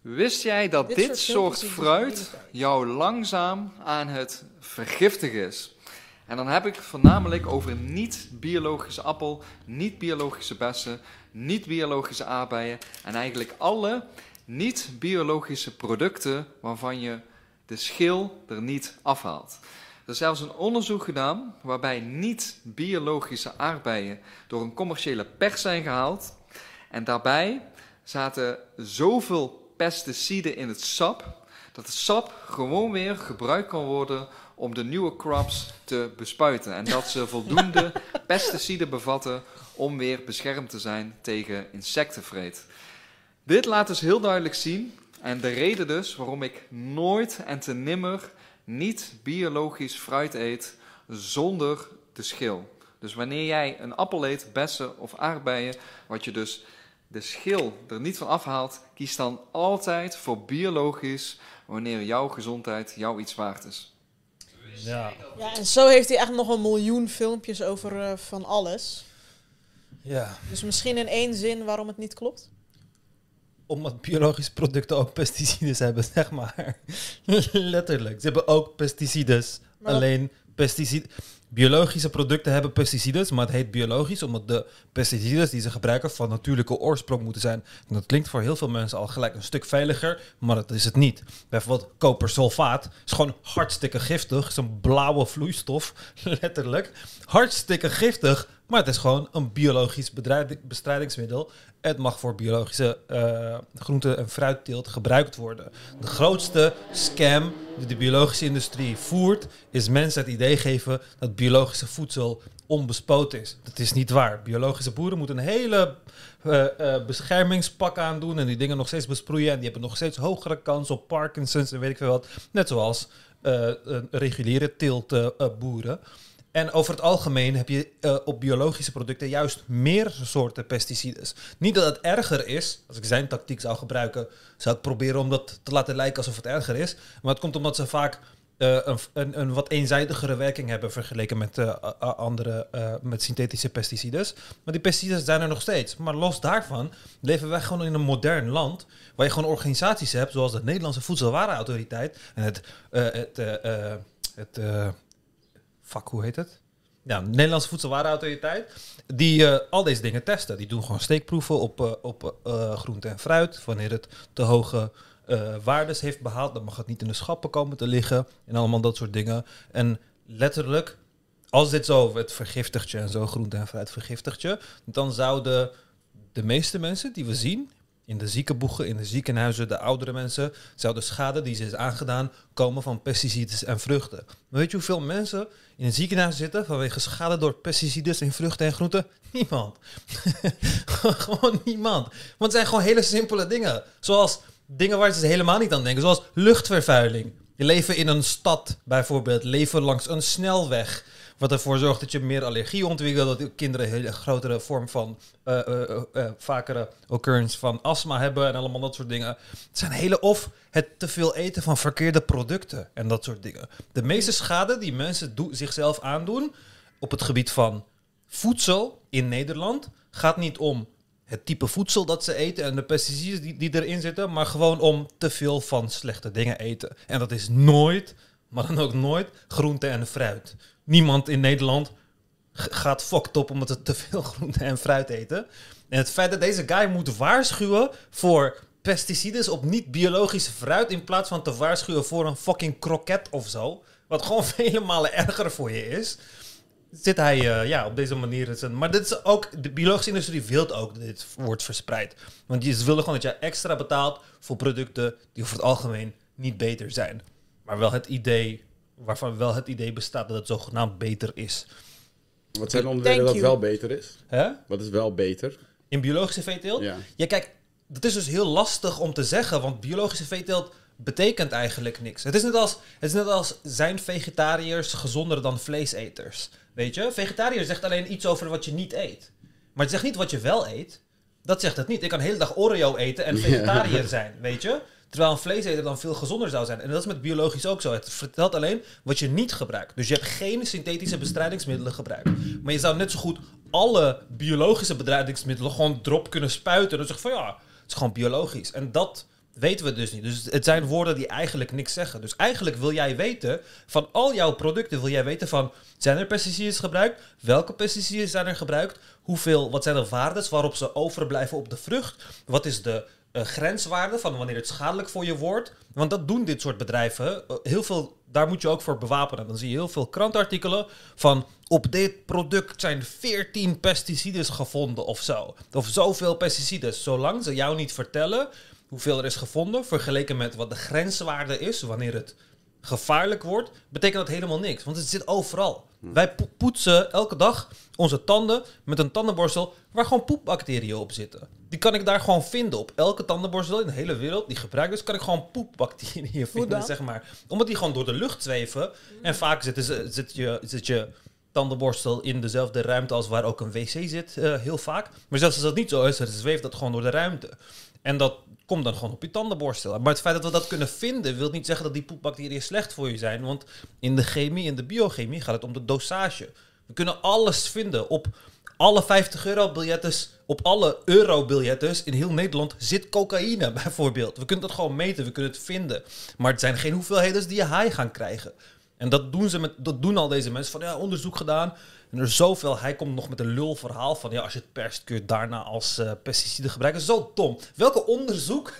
Wist jij dat Dit dit, soort soort dus fruit jou langzaam aan het vergiftigen is? En dan heb ik voornamelijk over niet-biologische appel, niet-biologische bessen, niet-biologische aardbeien en eigenlijk alle niet-biologische producten waarvan je de schil er niet afhaalt. Er is zelfs een onderzoek gedaan waarbij niet-biologische aardbeien door een commerciële pers zijn gehaald. En daarbij zaten zoveel pesticiden in het sap dat het sap gewoon weer gebruikt kan worden om de nieuwe crops te bespuiten. En dat ze voldoende (laughs) pesticiden bevatten om weer beschermd te zijn tegen insectenvreet. Dit laat dus heel duidelijk zien, en de reden dus waarom ik nooit en te nimmer niet biologisch fruit eet zonder de schil. Dus wanneer jij een appel eet, bessen of aardbeien, wat je dus de schil er niet van afhaalt, kies dan altijd voor biologisch wanneer jouw gezondheid jou iets waard is. Ja. Ja, en zo heeft hij echt nog een miljoen filmpjes over eh, van alles. ja. Dus misschien in één zin waarom het niet klopt. Omdat biologische producten ook pesticides hebben, (laughs) zeg maar. Letterlijk. Ze hebben ook pesticides. Maar Alleen pesticiden. Biologische producten hebben pesticides, maar het heet biologisch omdat de pesticides die ze gebruiken van natuurlijke oorsprong moeten zijn. En dat klinkt voor heel veel mensen al gelijk een stuk veiliger, maar dat is het niet. Bijvoorbeeld kopersulfaat is gewoon hartstikke giftig. is een blauwe vloeistof, (laughs) letterlijk. Hartstikke giftig, maar het is gewoon een biologisch bestrijdingsmiddel. Het mag voor biologische eh groente- en fruitteelt gebruikt worden. De grootste scam die de biologische industrie voert, is mensen het idee geven dat biologische voedsel onbespoten is. Dat is niet waar. Biologische boeren moeten een hele eh, eh, beschermingspak aandoen en die dingen nog steeds besproeien. En die hebben nog steeds hogere kans op Parkinson's en weet ik veel wat. Net zoals reguliere teeltboeren. En over het algemeen heb je eh, op biologische producten juist meer soorten pesticides. Niet dat het erger is. Als ik zijn tactiek zou gebruiken, zou ik proberen om dat te laten lijken alsof het erger is. Maar het komt omdat ze vaak eh, een, een, een wat eenzijdigere werking hebben vergeleken met eh, andere met synthetische pesticides. Maar die pesticides zijn er nog steeds. Maar los daarvan leven wij gewoon in een modern land waar je gewoon organisaties hebt zoals de Nederlandse Voedselwarenautoriteit en het, het, het fuck, hoe heet het? Ja, de Nederlandse Voedselwarenautoriteit. Die eh, al deze dingen testen. Die doen gewoon steekproeven op, eh, op eh, groente en fruit. Wanneer het te hoge waardes heeft behaald, dan mag het niet in de schappen komen te liggen. En allemaal dat soort dingen. En letterlijk, als dit zo, het vergiftigt je en zo, groente en fruit vergiftigt je. Dan zouden de meeste mensen die we zien in de ziekenboegen, in de ziekenhuizen, de oudere mensen, zou de schade die ze is aangedaan komen van pesticides en vruchten. Maar weet je hoeveel mensen in een ziekenhuis zitten vanwege schade door pesticides in vruchten en groenten? Niemand. (laughs) gewoon niemand. Want het zijn gewoon hele simpele dingen. Zoals dingen waar ze helemaal niet aan denken, zoals luchtvervuiling. Je leven in een stad bijvoorbeeld, leven langs een snelweg. Wat ervoor zorgt dat je meer allergie ontwikkelt. Dat kinderen een hele grotere vorm van eh, eh, eh, eh, vakere occurrence van astma hebben en allemaal dat soort dingen. Het zijn hele of het te veel eten van verkeerde producten en dat soort dingen. De meeste schade die mensen zichzelf aandoen op het gebied van voedsel in Nederland gaat niet om het type voedsel dat ze eten en de pesticiden die, die erin zitten, maar gewoon om te veel van slechte dingen eten. En dat is nooit, maar dan ook nooit, groente en fruit. Niemand in Nederland gaat fucked op omdat ze te veel (laughs) groente en fruit eten. En het feit dat deze guy moet waarschuwen voor pesticides op niet-biologische fruit in plaats van te waarschuwen voor een fucking kroket of zo, wat gewoon (laughs) vele malen erger voor je is, zit hij eh, ja, op deze manier. Maar dit is ook, de biologische industrie wil ook dat dit wordt verspreid. Want je willen gewoon dat je extra betaalt voor producten die over het algemeen niet beter zijn. Maar wel het idee, waarvan wel het idee bestaat dat het zogenaamd beter is. Wat zijn de onderdelen Thank dat you. wel beter is? Hè? Wat is wel beter? In biologische veeteelt? Ja. Ja, kijk, dat is dus heel lastig om te zeggen, want biologische veeteelt betekent eigenlijk niks. Het is net als, het is net als zijn vegetariërs gezonder dan vleeseters. Weet je? Vegetariër zegt alleen iets over wat je niet eet. Maar het zegt niet wat je wel eet. Dat zegt het niet. Ik kan de hele dag Oreo eten en (laughs) vegetariër zijn, weet je? Terwijl een vleeseter dan veel gezonder zou zijn. En dat is met biologisch ook zo. Het vertelt alleen wat je niet gebruikt. Dus je hebt geen synthetische bestrijdingsmiddelen gebruikt. Maar je zou net zo goed alle biologische bestrijdingsmiddelen gewoon erop kunnen spuiten. Dan zeg van ja, het is gewoon biologisch. En dat weten we dus niet. Dus het zijn woorden die eigenlijk niks zeggen. Dus eigenlijk wil jij weten, van al jouw producten wil jij weten van... Zijn er pesticiden gebruikt? Welke pesticiden zijn er gebruikt? Hoeveel, wat zijn de waardes waarop ze overblijven op de vrucht? Wat is de uh, grenswaarde van wanneer het schadelijk voor je wordt? Want dat doen dit soort bedrijven. Uh, heel veel, daar moet je ook voor bewapenen. Dan zie je heel veel krantartikelen van... Op dit product zijn 14 pesticiden gevonden of zo. Of zoveel pesticiden. Zolang ze jou niet vertellen hoeveel er is gevonden, vergeleken met wat de grenswaarde is wanneer het gevaarlijk wordt, betekent dat helemaal niks. Want het zit overal. Wij poetsen elke dag onze tanden met een tandenborstel waar gewoon poepbacteriën op zitten. Die kan ik daar gewoon vinden op elke tandenborstel in de hele wereld die gebruikt is, kan ik gewoon poepbacteriën (laughs) vinden, zeg maar. Omdat die gewoon door de lucht zweven. En vaak zit, zit, je, zit je tandenborstel in dezelfde ruimte als waar ook een wc zit, uh, heel vaak. Maar zelfs als dat niet zo is, zweeft dat gewoon door de ruimte. En dat komt dan gewoon op je tandenborstel. Maar het feit dat we dat kunnen vinden, wil niet zeggen dat die poepbacteriën slecht voor je zijn. Want in de chemie, in de biochemie, gaat het om de dosage. We kunnen alles vinden. Op alle 50 euro biljetten, op alle euro biljetten in heel Nederland zit cocaïne (laughs) bijvoorbeeld. We kunnen dat gewoon meten, we kunnen het vinden. Maar het zijn geen hoeveelheden die je high gaan krijgen. En dat doen, ze met, dat doen al deze mensen van ja, onderzoek gedaan. En er zoveel, hij komt nog met een lul verhaal van ja, als je het perst kun je het daarna als uh, pesticide gebruiken. Zo dom. Welke onderzoek,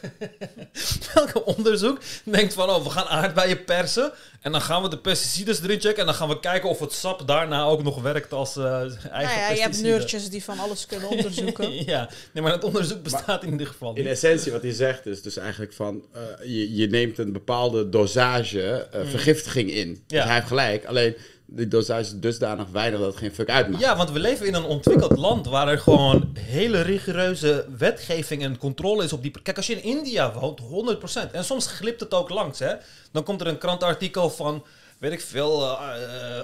(laughs) welke onderzoek denkt van oh, we gaan aardbeien persen en dan gaan we de pesticides erin checken en dan gaan we kijken of het sap daarna ook nog werkt als uh, eigen nou ja, Je hebt nerdjes die van alles kunnen (laughs) onderzoeken. ja, nee, maar het onderzoek bestaat in ieder geval niet. In essentie wat hij zegt is dus eigenlijk van uh, je, je neemt een bepaalde dosage mm. vergiftiging in. Ja. Dus hij heeft gelijk, alleen dosage is dusdanig weinig dat het geen fuck uitmaakt. Ja, want we leven in een ontwikkeld land waar er gewoon hele rigoureuze wetgeving en controle is op die... Kijk, als je in India woont, 100%. En soms glipt het ook langs, hè. Dan komt er een krantartikel van, weet ik veel, uh,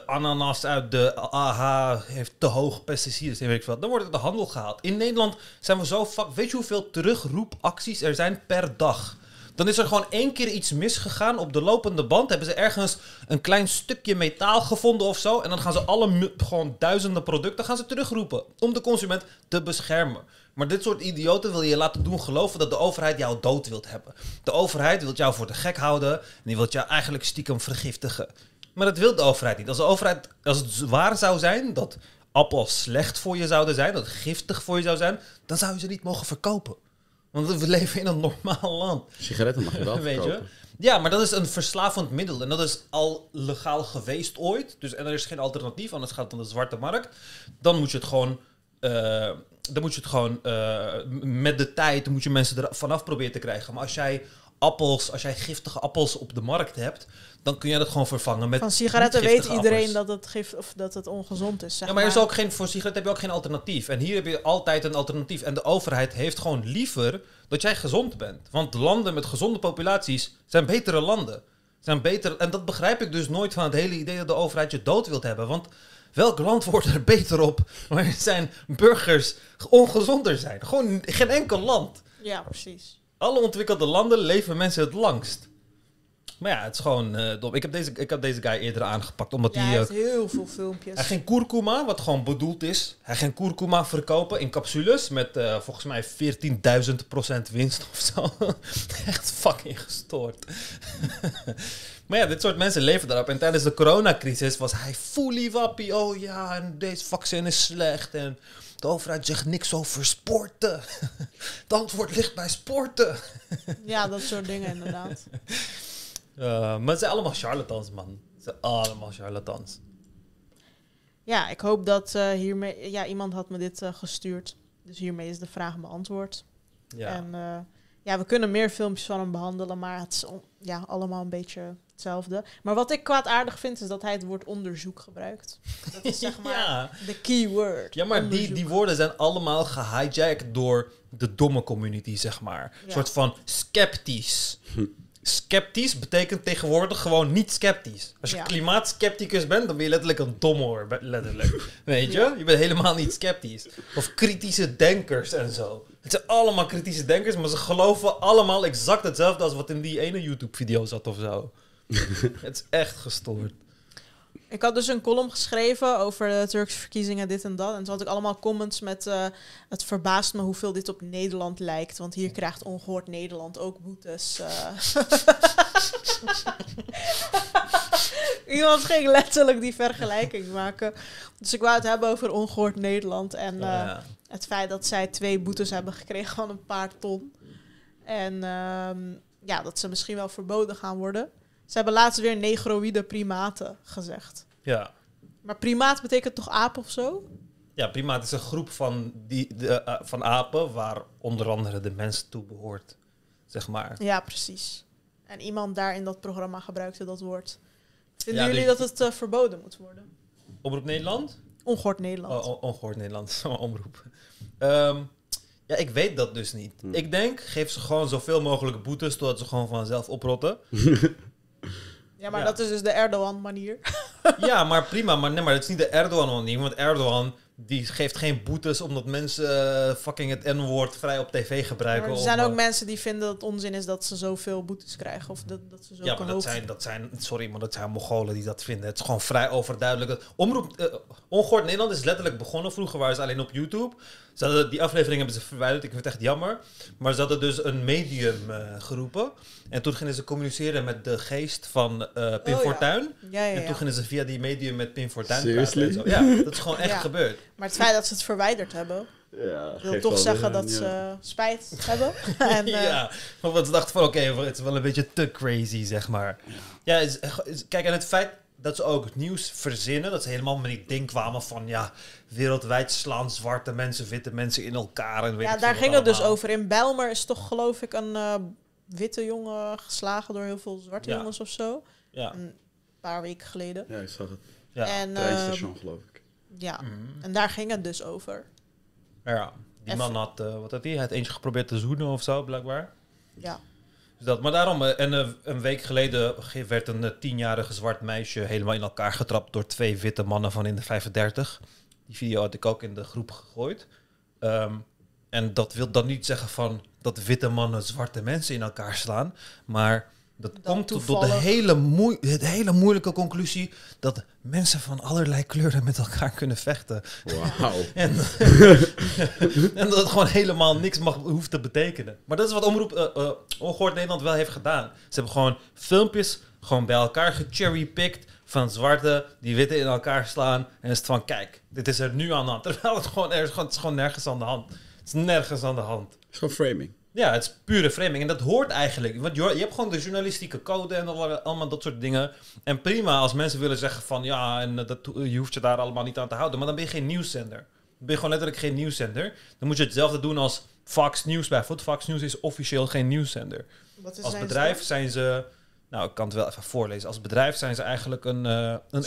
ananas uit de AH heeft te hoog pesticiden, weet ik veel. Dan wordt het de handel gehaald. In Nederland zijn we zo... Fuck, weet je hoeveel terugroepacties er zijn per dag? Dan is er gewoon één keer iets misgegaan op de lopende band. Hebben ze ergens een klein stukje metaal gevonden of zo. En dan gaan ze alle gewoon duizenden producten gaan ze terugroepen. Om de consument te beschermen. Maar dit soort idioten wil je laten doen geloven dat de overheid jou dood wilt hebben. De overheid wil jou voor de gek houden. En die wil jou eigenlijk stiekem vergiftigen. Maar dat wil de overheid niet. Als de overheid, als het waar zou zijn dat appels slecht voor je zouden zijn, dat giftig voor je zou zijn, dan zou je ze niet mogen verkopen. Want we leven in een normaal land. Sigaretten mag je wel (laughs) Weet je? Ja, maar dat is een verslavend middel. En dat is al legaal geweest ooit. Dus, en er is geen alternatief, anders gaat het om de zwarte markt. Dan moet je het gewoon... Uh, dan moet je het gewoon... Uh, met de tijd moet je mensen er vanaf proberen te krijgen. Maar als jij appels, als jij giftige appels op de markt hebt, dan kun je dat gewoon vervangen met. Van sigaretten weet iedereen dat het gif of dat het ongezond is. Zeg ja, maar, er is ook geen, voor sigaretten heb je ook geen alternatief. En hier heb je altijd een alternatief. En de overheid heeft gewoon liever dat jij gezond bent. Want landen met gezonde populaties zijn betere landen. Zijn beter, en dat begrijp ik dus nooit van het hele idee dat de overheid je dood wilt hebben. Want welk land wordt er (laughs) beter op waar zijn burgers ongezonder zijn? Gewoon geen enkel land. Ja, precies alle ontwikkelde landen leven mensen het langst. Maar ja, het is gewoon uh, dom. Ik heb, deze, ik heb deze guy eerder aangepakt. Omdat ja, hij, heeft heel veel filmpjes. Hij ging kurkuma, wat gewoon bedoeld is. Hij ging kurkuma verkopen in capsules. Met uh, volgens mij 14.000% winst of zo. (laughs) Echt fucking gestoord. (laughs) maar ja, dit soort mensen leven daarop. En tijdens de coronacrisis was hij fully wappie. Oh ja, en deze vaccin is slecht. En de overheid zegt niks over sporten. (laughs) Het antwoord ligt bij sporten. Ja, dat soort dingen inderdaad. Uh, maar het zijn allemaal charlatans, man. Het zijn allemaal charlatans. Ja, ik hoop dat uh, hiermee... Ja, iemand had me dit uh, gestuurd. Dus hiermee is de vraag beantwoord. Ja. En ja, we kunnen meer filmpjes van hem behandelen, maar het is ja, allemaal een beetje hetzelfde. Maar wat ik kwaadaardig vind, is dat hij het woord onderzoek gebruikt. Dat is zeg (laughs) maar ja. de keyword. Ja, maar die, die woorden zijn allemaal gehijacked door de domme community, zeg maar. Een soort van sceptisch. (laughs) Sceptisch betekent tegenwoordig gewoon niet sceptisch. Als je ja. klimaatskepticus bent, dan ben je letterlijk een domhoor, letterlijk. (laughs) Weet je? Je bent helemaal niet sceptisch. Of kritische denkers en zo. Het zijn allemaal kritische denkers, maar ze geloven allemaal exact hetzelfde als wat in die ene YouTube-video zat of zo. (laughs) het is echt gestoord. Ik had dus een column geschreven over de Turkse verkiezingen, dit en dat. En toen had ik allemaal comments met... eh, het verbaast me hoeveel dit op Nederland lijkt. Want hier krijgt ongehoord Nederland ook boetes. eh. (laughs) Iemand ging letterlijk die vergelijking maken. Dus ik wou het hebben over ongehoord Nederland. En eh, Ja. het feit dat zij twee boetes hebben gekregen van een paar ton. En ehm, ja, dat ze misschien wel verboden gaan worden. Ze hebben laatst weer negroïde primaten gezegd. ja. Maar primaat betekent toch aap of zo? Ja, prima. Het is een groep van, die, de, eh, van apen waar onder andere de mens toe behoort. Zeg maar. Ja, precies. En iemand daar in dat programma gebruikte dat woord. Vinden Ja, jullie die- dat het eh, verboden moet worden? Omroep Nederland? Ongehoord Nederland. Oh, on- ongehoord Nederland, zo'n (laughs) omroep. Ehm, ja, ik weet dat dus niet. Hm. Ik denk, geef ze gewoon zoveel mogelijk boetes totdat ze gewoon vanzelf oprotten. (laughs) ja, maar ja. dat is dus de Erdogan-manier. (laughs) ja, maar (laughs) prima. Maar nee, maar het is niet de Erdogan-manier. Want Erdogan, die geeft geen boetes omdat mensen eh, fucking het N-woord vrij op tv gebruiken. Er of, zijn ook mensen die vinden dat het onzin is dat ze zoveel boetes krijgen. Of dat, dat ze zo Ja, maar dat zijn, dat zijn, sorry, maar dat zijn Mongolen die dat vinden. Het is gewoon vrij overduidelijk. Omroep, eh, Ongehoord Nederland is letterlijk begonnen. Vroeger waren ze alleen op YouTube. Ze hadden, die aflevering hebben ze verwijderd. Ik vind het echt jammer. Maar ze hadden dus een medium eh, geroepen. En toen gingen ze communiceren met de geest van Pim Oh, ja. Fortuyn. Ja, ja, En toen gingen ze via die medium met Pim Fortuyn Seriously? praten. en zo. Ja, dat is gewoon echt (laughs) Ja. gebeurd. Maar het feit dat ze het verwijderd hebben, Ja, wil toch zeggen dat ze ja. spijt hebben. (laughs) en, eh, ja, maar wat ze dachten van, oké, het is wel een beetje te crazy, zeg maar. Ja, is- kijk, en het feit dat ze ook nieuws verzinnen, dat ze helemaal met die ding kwamen van, ja, wereldwijd slaan zwarte mensen, witte mensen in elkaar. En weet ja, daar ging het dus over. In Bijlmer is toch geloof ik een eh, witte jongen geslagen door heel veel zwarte Ja. jongens of zo. Ja, Een paar weken geleden. Ja, ik zag het. ja. En, Treinstation, ehm, geloof ik. ja, Mhm. en daar ging het dus over. ja. Die Even- man had, eh, wat had hij? Hij had eentje geprobeerd te zoenen of zo, blijkbaar. Ja. Dus dat, maar daarom, eh, en eh, een week geleden ge- werd een eh, tienjarige zwart meisje helemaal in elkaar getrapt door twee witte mannen van in de 35. Die video had ik ook in de groep gegooid. Ehm, en dat wil dan niet zeggen van dat witte mannen zwarte mensen in elkaar slaan. Maar dat Dan komt tot de hele hele, de hele moeilijke conclusie dat mensen van allerlei kleuren met elkaar kunnen vechten. Wauw. (laughs) En, (laughs) en dat het gewoon helemaal niks mag, hoeft te betekenen. Maar dat is wat Omroep eh, eh, Ongehoord Nederland wel heeft gedaan. Ze hebben gewoon filmpjes gewoon bij elkaar gecherrypicked van zwarte die witte in elkaar slaan. En is het van, kijk, dit is er nu aan de hand. (laughs) Terwijl het gewoon, er is gewoon, het is gewoon nergens aan de hand. Het is nergens aan de hand. Het is gewoon framing. Ja, het is pure framing. En dat hoort eigenlijk. Want je, je hebt gewoon de journalistieke code en al- allemaal dat soort dingen. En prima als mensen willen zeggen van ja, en dat, je hoeft je daar allemaal niet aan te houden. Maar dan ben je geen nieuwszender. Dan ben je gewoon letterlijk geen nieuwszender. Dan moet je hetzelfde doen als Fox News bijvoorbeeld. Fox News is officieel geen nieuwszender. Wat Als zijn bedrijf ze zijn ze. Nou, ik kan het wel even voorlezen. Als bedrijf zijn ze eigenlijk een, eh, een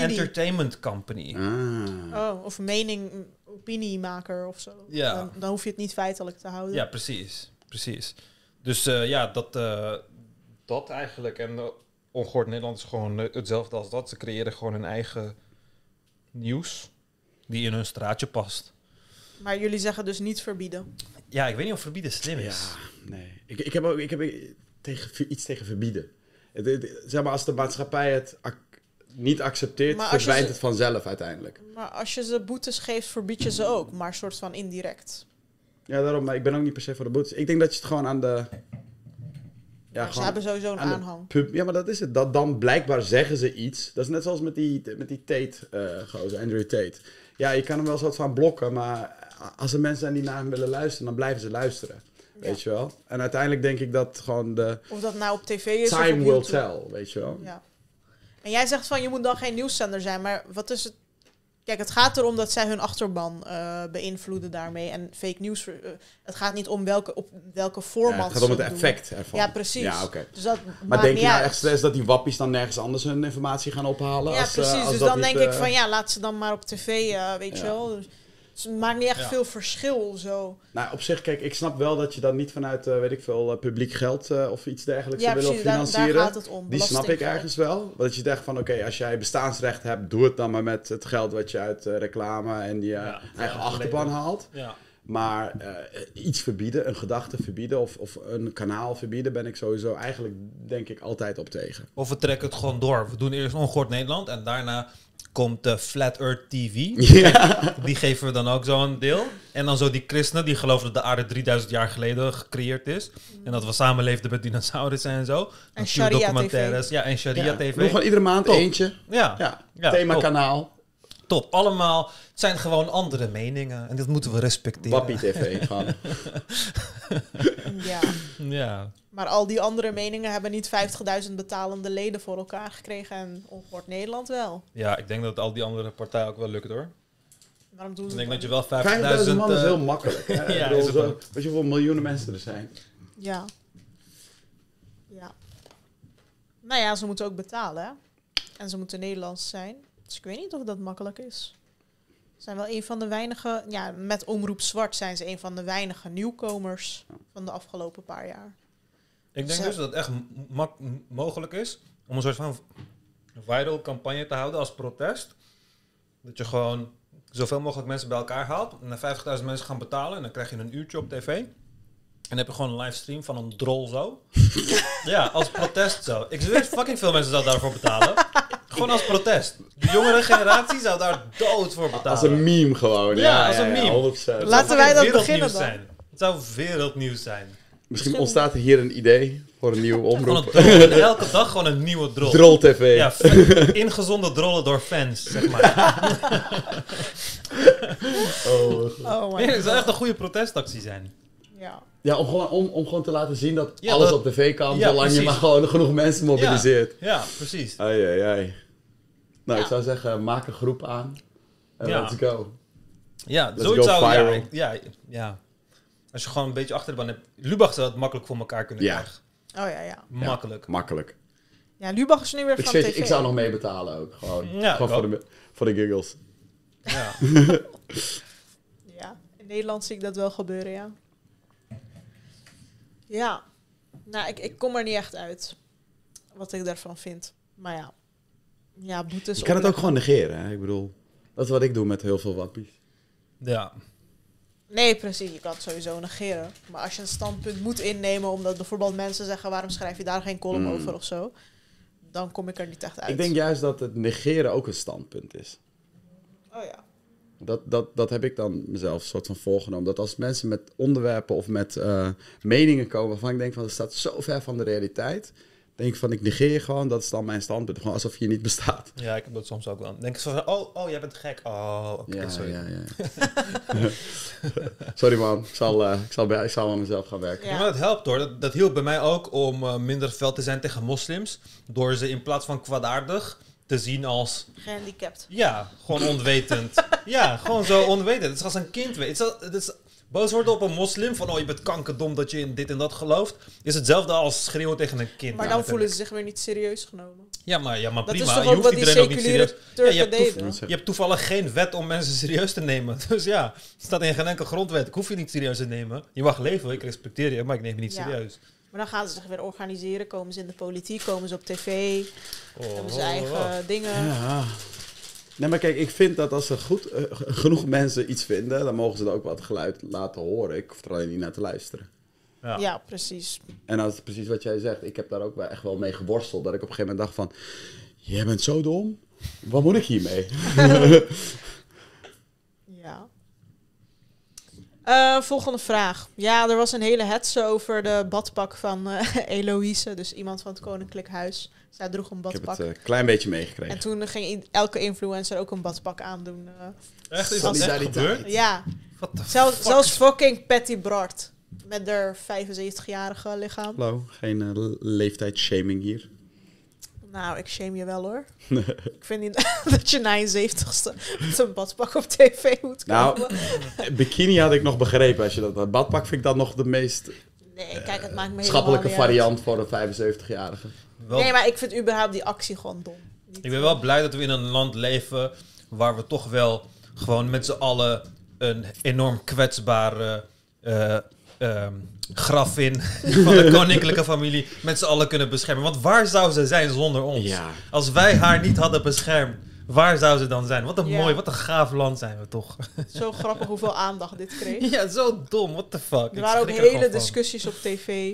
entertainment company. Ah. Oh, of mening, opiniemaker of zo. Ja. Dan, dan hoef je het niet feitelijk te houden. Ja, precies. Precies. Dus eh, ja, dat, eh, dat eigenlijk. En uh, Ongehoord Nederland is gewoon hetzelfde als dat. Ze creëren gewoon hun eigen nieuws die in hun straatje past. Maar jullie zeggen dus niet verbieden. Ja, ik weet niet of verbieden slim Ja, is. nee. Ik, ik heb ook ik heb tegen, iets tegen verbieden. Het, het- zeg maar, als de maatschappij het ac- niet accepteert, verdwijnt ze- het vanzelf uiteindelijk. Maar als je ze boetes geeft, verbied je ze ook. Maar soort van indirect. Ja, daarom, maar ik ben ook niet per se voor de boetes. Ik denk dat je het gewoon aan de... Ja, maar ze hebben sowieso een aan aanhang. pub- ja, maar dat is het. Dat dan blijkbaar zeggen ze iets. Dat is net zoals met die, met die Tate, eh gozer, Andrew Tate. Ja, je kan hem wel soort van blokken, maar als er mensen zijn die naar hem willen luisteren, dan blijven ze luisteren. Weet je wel? En uiteindelijk denk ik dat gewoon de Of dat nou op tv is of time op will tell, weet je wel? Ja. En jij zegt van je moet dan geen nieuwszender zijn, maar wat is het? Kijk, het gaat erom dat zij hun achterban eh, beïnvloeden daarmee en fake ver- eh, het gaat niet om welke op welke Ja, format. het gaat om het doen. effect ervan. Ja, precies. Ja, oké. Dus dat Maar denk je nou uit. echt dat die wappies dan nergens anders hun informatie gaan ophalen? Ja, als, eh, precies. als dus dan niet, denk ik van ja, laat ze dan maar op tv, weet je Ja. wel. Dus, dus het maakt niet echt Ja. veel verschil zo. Nou, op zich, kijk, ik snap wel dat je dan niet vanuit, eh, weet ik veel, eh, publiek geld eh, of iets dergelijks Ja, zou willen precies. Daar, daar financieren. gaat het om. Die snap ik ergens wel. Dat je zegt van, oké, als jij bestaansrecht hebt, doe het dan maar met het geld wat je uit eh, reclame en je Ja, eigen ja, achterban haalt. Ja. Maar eh, iets verbieden, een gedachte verbieden of, of een kanaal verbieden, ben ik sowieso eigenlijk, denk ik, altijd op tegen. Of we trekken het gewoon door. We doen eerst Ongehoord Nederland en daarna komt de Flat Earth TV. (laughs) Ja. Die geven we dan ook zo een deel. En dan zo die christenen die geloven dat de aarde 3000 jaar geleden gecreëerd is. En dat we samenleefden met dinosaurussen en zo. En Sharia documentaires. Ja, en Sharia Ja. TV. Doe gewoon iedere maand Top. eentje. Ja, Ja, top. Allemaal. Het zijn gewoon andere meningen. En dat moeten we respecteren. Wappie TV. (laughs) Gewoon. Ja. Ja. Maar al die andere meningen hebben niet 50.000 betalende leden voor elkaar gekregen. En Ongehoord Nederland wel. ja, ik denk dat al die andere partijen ook wel lukt hoor. Waarom doen Ik ze denk dat je wel 50.000 50.000... man is eh, heel makkelijk. Hè? (laughs) Ja, Ik bedoel, is het zo-. Weet je hoeveel miljoenen mensen er zijn? Ja. Ja. Nou ja, ze moeten ook betalen. Hè? En ze moeten Nederlands zijn. Dus ik weet niet of dat makkelijk is. Ze zijn wel een van de weinige... Ja, met Omroep Zwart zijn ze een van de weinige nieuwkomers van de afgelopen paar jaar. Ik denk dus dat het echt mogelijk is om een soort van viral campagne te houden als protest. Dat je gewoon zoveel mogelijk mensen bij elkaar haalt en dan 50.000 mensen gaan betalen en dan krijg je een uurtje op tv. En dan heb je gewoon een livestream van een drol zo. (laughs) ja, als protest zo. Ik weet fucking veel mensen zouden daarvoor betalen. Gewoon als protest. De jongere generatie zou daar dood voor betalen. Als een meme gewoon. Ja, Ja, als een meme. 100%. Het zou Laten wij dat beginnen dan. zijn. Het zou wereldnieuws zijn. Misschien ontstaat er hier een idee voor een nieuwe omroep. een drol. En elke dag gewoon een nieuwe drol. Drol TV. Ja, ingezonde drollen door fans, zeg maar. (laughs) (laughs) Oh. Oh my Nee, het zou echt een goede protestactie zijn. Ja. Ja, om gewoon, om, om gewoon te laten zien dat Ja, alles dat- op tv kan, Ja, zolang je maar gewoon genoeg mensen mobiliseert. Ja, precies. Ai, ai, ai. Nou, ik zou zeggen, maak een groep aan. En Ja. let's go. Ja, Let's zoiets go zou... Ja, ja, ja. Als je gewoon een beetje achterban hebt... Lubach zou het makkelijk voor elkaar kunnen Ja. krijgen. Oh ja, ja. Makkelijk. Makkelijk. Ja, Lubach is nu weer Ik, van zeg, tv. ik zou nog mee betalen ook. Gewoon, Ja, gewoon voor, de, voor de giggles. Ja. (laughs) Ja, in Nederland zie ik dat wel gebeuren, ja. Ja. Nou, ik, ik kom er niet echt uit. Wat ik daarvan vind. Maar ja. Ja, boetes Je kan het ook gewoon negeren. Hè? Ik bedoel, dat is wat ik doe met heel veel wappies. ja. Nee, precies. Je kan het sowieso negeren. Maar als je een standpunt moet innemen... omdat bijvoorbeeld mensen zeggen... waarom schrijf je daar geen column Mm. over of zo... dan kom ik er niet echt uit. Ik denk juist dat het negeren ook een standpunt is. Oh ja. Dat, dat, dat heb ik dan mezelf soort van voorgenomen. Dat als mensen met onderwerpen of met eh, meningen komen waarvan ik denk van dat staat zo ver van de realiteit. Denk ik van ik negeer gewoon, dat is dan mijn standpunt. Gewoon alsof je niet bestaat. ja, ik heb dat soms ook wel. Dan denk ik zo van, oh, oh, jij bent gek. Oh, oké, Ja, sorry. ja, ja. (laughs) (laughs) Sorry man, ik zal, eh, ik, zal bij, ik zal aan mezelf gaan werken. Ja. Ja, maar dat helpt hoor. Dat, dat hielp bij mij ook om eh, minder fel te zijn tegen moslims. Door ze in plaats van kwaadaardig te zien als Gehandicapt. Ja, gewoon onwetend. (laughs) ja, gewoon zo onwetend. Het is als een kind weet. Het is, al- het is, boos worden op een moslim van oh je bent kankerdom dat je in dit en dat gelooft. Is hetzelfde als schreeuwen tegen een kind. Maar Ja, dan voelen ze zich weer niet serieus genomen. Ja, maar, ja, maar Dat prima. is toch je hoeft wat die iedereen ook niet serieus. Turken je, hebt je hebt toevallig geen wet om mensen serieus te nemen. (laughs) Dus ja, het staat in geen enkele grondwet. Ik hoef je niet serieus te nemen. Je mag leven, ik respecteer je, maar ik neem je niet Ja. serieus. Maar dan gaan ze zich weer organiseren. Komen ze in de politiek, komen ze op tv. Oh, hebben ze oh, eigen oh. dingen. Ja. Nee, maar kijk, ik vind dat als er goed, eh, genoeg mensen iets vinden, dan mogen ze er ook wat geluid laten horen. Ik hoef er alleen niet naar te luisteren. Ja. Ja, precies. En dat is precies wat jij zegt. Ik heb daar ook wel echt wel mee geworsteld. Dat ik op een gegeven moment dacht van... Jij bent zo dom. Wat moet ik hiermee? (laughs) Ja. Eh, volgende vraag. Ja, er was een hele hetze over de badpak van eh (laughs) Eloïse. Dus iemand van het Koninklijk Huis. Zij droeg een ik heb badpak. het een klein beetje meegekregen. En toen ging elke influencer ook een badpak aandoen. eh. Echt, is dat echt gebeurd? ja, Zelfs, fuck zelfs is- fucking Patty Bart. Met haar 75-jarige lichaam. Hallo, geen eh, le- leeftijdshaming hier. Nou, ik shame je wel hoor. (laughs) ik vind niet (laughs) dat je na je 70ste met een badpak op tv moet komen. Nou, (laughs) Bikini had ik nog begrepen. Als je dat, dat badpak vind ik dan nog de meest nee, kijk, het maakt me helemaal schappelijke variant voor een 75-jarige. Wel Nee, maar ik vind überhaupt die actie gewoon dom. Niet- Ik ben wel blij dat we in een land leven waar we toch wel gewoon met z'n allen een enorm kwetsbare eh ehm, grafin (laughs) van de koninklijke familie met z'n allen kunnen beschermen. Want waar zou ze zijn zonder ons? Ja. Als wij haar niet hadden beschermd, waar zou ze dan zijn? Wat een Ja. mooi, wat een gaaf land zijn we toch? Zo grappig hoeveel aandacht dit kreeg. (laughs) ja, zo dom, what the fuck. Er waren ook hele van. discussies op tv.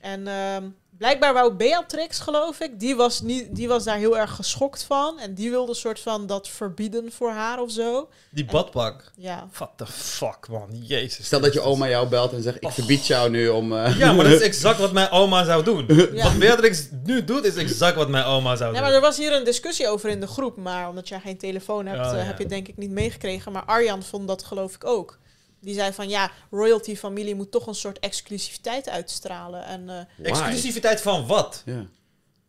En ehm, blijkbaar wou Beatrix, geloof ik, die was, niet, die was daar heel erg geschokt van. En die wilde een soort van dat verbieden voor haar of zo. Die badpak. Ja. What the fuck, man. Jezus. Stel dat je oma jou belt en zegt, ik verbied jou nu om... eh, Ja, maar dat is (laughs) exact wat mijn oma zou doen. Ja. Wat Beatrix nu doet, is exact wat mijn oma zou Ja, doen. maar er was hier een discussie over in de groep. Maar omdat jij geen telefoon hebt, Oh, eh, ja. heb je het denk ik niet meegekregen. Maar Arjan vond dat geloof ik ook. Die zei van ja, royalty-familie moet toch een soort exclusiviteit uitstralen. En eh? Exclusiviteit van wat? Ja.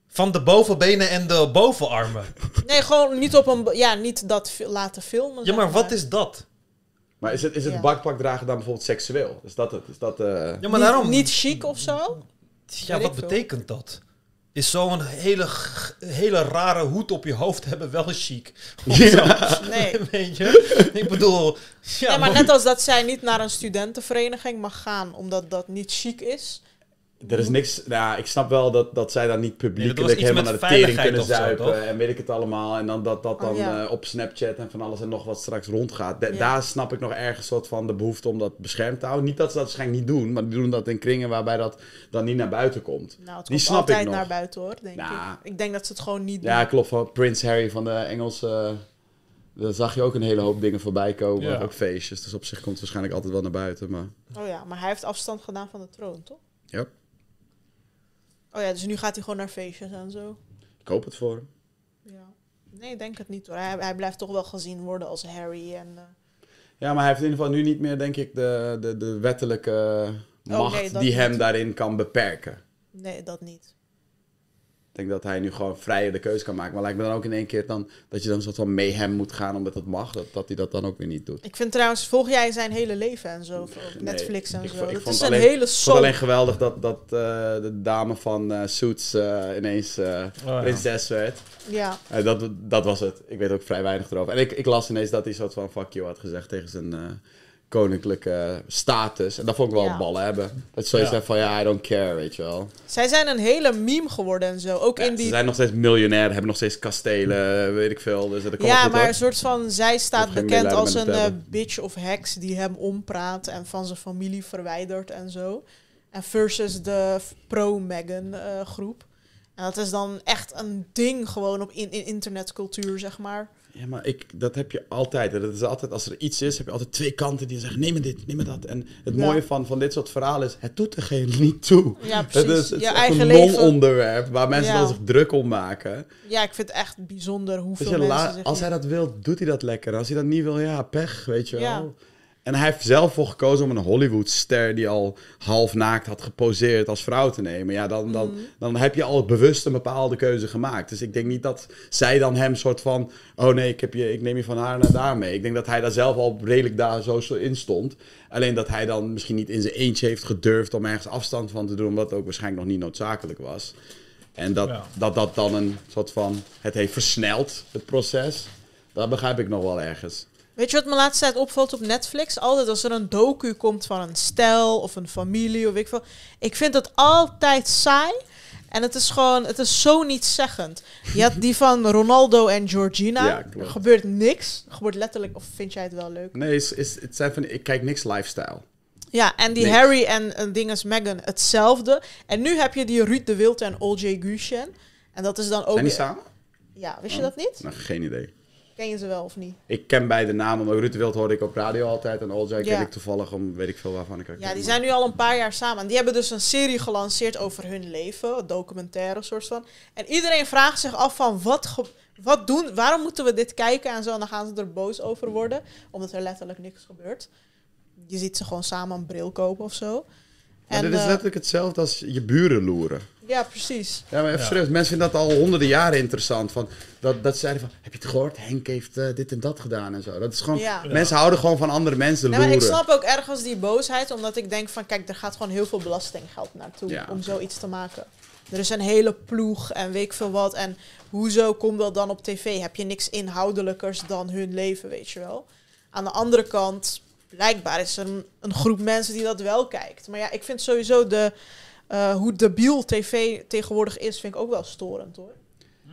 Van de bovenbenen en de bovenarmen. nee, gewoon niet op een. Ja, niet dat laten filmen. Ja, maar wat is dat? Maar is het, is het Ja. bakpak dragen dan bijvoorbeeld seksueel? Is dat het? Is dat... eh, Ja, maar niet, daarom... Niet chic of zo? Ja, Weet wat betekent dat? Is zo'n hele, hele rare hoed op je hoofd hebben wel chic? (laughs) Ja. Nee. (laughs) Weet je? Ik bedoel... Ja, maar net als dat zij niet naar een studentenvereniging mag gaan omdat dat niet chic is. Er is niks... Nou, ik snap wel dat, dat zij dan niet publiekelijk helemaal naar de tering kunnen zo, zuipen. toch? en weet ik het allemaal. En dan dat dat dan Oh, ja. eh, op Snapchat en van alles en nog wat straks rondgaat. Da- Ja. Daar snap ik nog ergens soort van de behoefte om dat beschermd te houden. Niet dat ze dat waarschijnlijk niet doen, maar die doen dat in kringen waarbij dat dan niet naar buiten komt. Nou, het Die komt snap ik altijd nog. naar buiten hoor, denk Nou. ik. Ik denk dat ze het gewoon niet Ja, doen. klopt. Van Prins Harry van de Engelse... daar zag je ook een hele hoop dingen voorbij komen Ja. op feestjes. Dus op zich komt het waarschijnlijk altijd wel naar buiten. Maar Oh ja, maar hij heeft afstand gedaan van de troon, toch? ja, Oh ja, dus nu gaat hij gewoon naar feestjes en zo. ik hoop het voor hem. Ja. Nee, ik denk het niet hoor. Hij, hij blijft toch wel gezien worden als Harry. En, eh, Ja, maar hij heeft in ieder geval nu niet meer, denk ik, de, de, de wettelijke macht Oh, nee, dat die hem niet. daarin kan beperken. nee, dat niet. Ik denk dat hij nu gewoon vrijer de keuze kan maken. Maar lijkt me dan ook in één keer dan, dat je dan soort van mee hem moet gaan omdat het mag. Dat, dat hij dat dan ook weer niet doet. Ik vind trouwens, volg jij zijn hele leven en zo op Nee, Netflix en ik zo. ik dat vond is het een alleen- hele Ik vond soap. alleen geweldig dat, dat eh, de dame van eh, Suits eh, ineens eh, ja. prinses werd. Ja, dat, dat was het. Ik weet ook vrij weinig erover. En ik, ik las ineens dat hij soort van fuck you had gezegd tegen zijn eh, koninklijke status. En dat vond ik wel Ja. ballen hebben. Dat zoiets Ja. van ja, I don't care, weet je wel. zij zijn een hele meme geworden en zo. Ook Ja, in die Ze zijn nog steeds miljonair, hebben nog steeds kastelen, weet ik veel. Dus dat komt Ja, maar een soort van, zij staat bekend als een eh, bitch of heks die hem ompraat en van zijn familie verwijdert en zo. En versus de pro-Meghan eh, groep. En dat is dan echt een ding gewoon op in, in internetcultuur, zeg maar. Ja, maar ik, dat heb je altijd. Dat is altijd. Als er iets is, heb je altijd twee kanten die zeggen: neem me dit, neem me dat. En het Ja. mooie van, van dit soort verhalen is: het doet er geen (laughs) niet toe. Ja, Het is, het Je is echt eigen een non-onderwerp waar mensen Ja. dan zich druk om maken. Ja, ik vind het echt bijzonder hoeveel mensen zich... als hij dat wil, doet hij dat lekker. Als hij dat niet wil, ja, pech, weet je wel. En hij heeft zelf voor gekozen om een Hollywoodster die al half naakt had geposeerd als vrouw te nemen. Ja, dan, dan, Mhm. dan heb je al bewust een bepaalde keuze gemaakt. Dus ik denk niet dat zij dan hem soort van, oh nee, ik, heb je, ik neem je van haar naar daar mee. Ik denk dat hij daar zelf al redelijk daar zo zo in stond. Alleen dat hij dan misschien niet in zijn eentje heeft gedurfd om ergens afstand van te doen, omdat het ook waarschijnlijk nog niet noodzakelijk was. En dat, Ja. dat dat dan een soort van, het heeft versneld, het proces. Dat begrijp ik nog wel ergens. Weet je wat me laatste tijd opvalt op Netflix? Altijd als er een docu komt van een stel of een familie of ik veel. Ik vind het altijd saai. En het is gewoon, het is zo nietszeggend. Je had die van Ronaldo en Georgina. Ja, er klopt. gebeurt niks. Er gebeurt letterlijk, of vind jij het wel leuk? Nee, is, is, het zijn van, ik kijk niks lifestyle. Ja, en die Niks. Harry en, en dinges Meghan hetzelfde. En nu heb je die Ruud de Wild en Olje Guschen. En dat is dan ook... Zijn die samen? Ja, wist je dat niet? Nou, geen idee. Ken je ze wel of niet? Ik ken beide namen, maar Ruud de Wild hoorde ik op radio altijd. En Olja ken Ja. ik toevallig om, weet ik veel waarvan ik Ja, die zijn nu al een paar jaar samen. En die hebben dus een serie gelanceerd over hun leven. Een documentaire soort van. En iedereen vraagt zich af van wat, wat doen, waarom moeten we dit kijken en zo. En dan gaan ze er boos over worden. Omdat er letterlijk niks gebeurt. Je ziet ze gewoon samen een bril kopen of zo. En, dit is eh, letterlijk hetzelfde als je buren loeren. ja, precies. Ja, maar even Ja. serieus, mensen vinden dat al honderden jaren interessant. Van, dat, dat zeiden van, heb je het gehoord? Henk heeft eh, dit en dat gedaan en zo. Dat is gewoon, Ja. Mensen houden gewoon van andere mensen Nee, maar ik snap ook ergens die boosheid, omdat ik denk van, kijk, er gaat gewoon heel veel belastinggeld naartoe Ja. om zoiets te maken. Er is een hele ploeg en weet ik veel wat. En hoezo komt dat dan op tv? Heb je niks inhoudelijkers dan hun leven, weet je wel? Aan de andere kant, blijkbaar is er een, een groep mensen die dat wel kijkt. Maar ja, ik vind sowieso de, eh, hoe debiel tv tegenwoordig is, vind ik ook wel storend hoor.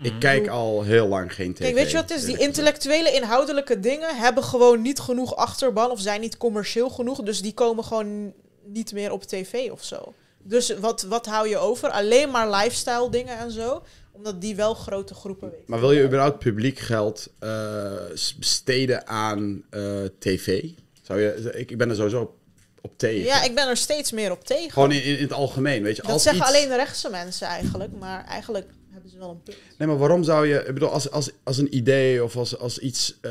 Ik kijk al heel lang geen tv. Kijk, weet je wat het is? Die intellectuele, inhoudelijke dingen hebben gewoon niet genoeg achterban of zijn niet commercieel genoeg. Dus die komen gewoon niet meer op tv of zo. Dus wat, wat hou je over? Alleen maar lifestyle dingen en zo. Omdat die wel grote groepen weten. Maar wil je überhaupt publiek geld eh, besteden aan eh, tv? Zou je, ik, ik ben er sowieso op, tegen. Ja, ik ben er steeds meer op tegen. Gewoon in, in, in het algemeen, weet je. dat als zeggen iets- alleen de rechtse mensen eigenlijk. Maar eigenlijk hebben ze wel een punt. Nee, maar waarom zou je... Ik bedoel, als, als, als een idee of als, als iets... eh,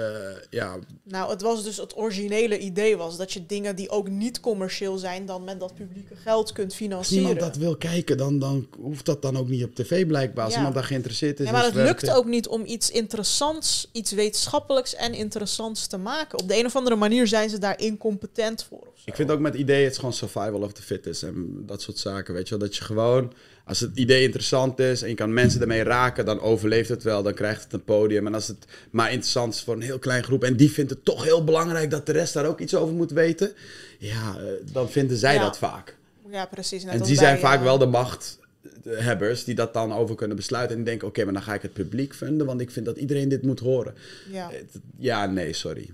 ja, Nou, het was dus het originele idee was dat je dingen die ook niet commercieel zijn, dan met dat publieke geld kunt als financieren. niemand dat wil kijken, dan, dan hoeft dat dan ook niet op tv blijkbaar. Als Ja. iemand daar geïnteresseerd is... Ja, maar het lukt ook niet om iets interessants, iets wetenschappelijks en interessants te maken. Op de een of andere manier zijn ze daar incompetent voor. Ik vind ook met ideeën, het is gewoon survival of the fittest en dat soort zaken, weet je wel. Dat je gewoon, als het idee interessant is en je kan mensen ermee raken, dan overleeft het wel, dan krijgt het een podium. En als het maar interessant is voor een heel klein groep en die vindt het toch heel belangrijk dat de rest daar ook iets over moet weten, ja, eh, dan vinden zij Ja. dat vaak. Ja, precies. Net en die zijn bij, vaak eh, wel de machthebbers die dat dan over kunnen besluiten en die denken, oké, maar dan ga ik het publiek vinden, want ik vind dat iedereen dit moet horen. Ja. Eh, Ja, nee, sorry.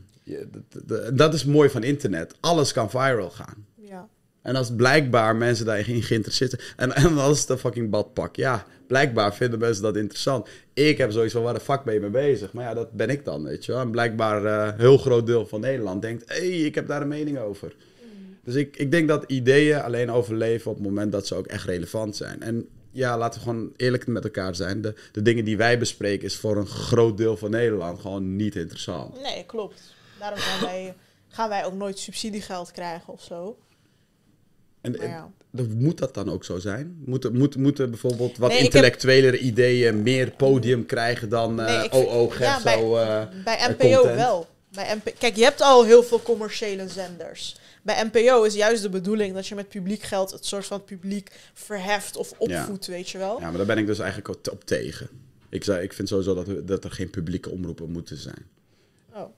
Dat is mooi van internet. Alles kan viral gaan. En als blijkbaar mensen daarin geïnteresseerd zijn. En, en als het een fucking badpak. Ja, blijkbaar vinden mensen dat interessant. Ik heb zoiets van, waar de fuck ben je mee bezig? Maar ja, dat ben ik dan, weet je wel. En blijkbaar eh, een heel groot deel van Nederland denkt... hé, hey, ik heb daar een mening over. Dus ik, ik denk dat ideeën alleen overleven op het moment dat ze ook echt relevant zijn. En ja, laten we gewoon eerlijk met elkaar zijn. De, de dingen die wij bespreken is voor een groot deel van Nederland gewoon niet interessant. Nee, klopt. Daarom gaan wij, gaan wij ook nooit subsidiegeld krijgen of zo. En, moet dat dan ook zo zijn? Moeten, moet, moeten bijvoorbeeld wat Nee, ik heb- intellectuelere ideeën meer podium krijgen dan Nee, vind- OO, Gert, ja, bij- eh, Bij eh, NPO content? wel. Bij MP Kijk, je hebt al heel veel commerciële zenders. Bij NPO is juist de bedoeling dat je met publiek geld het soort van publiek verheft of opvoedt, weet je wel. Ja, maar daar ben ik dus eigenlijk op, op tegen. Ik, zei, ik vind sowieso dat, er- dat er geen publieke omroepen moeten zijn. Oh.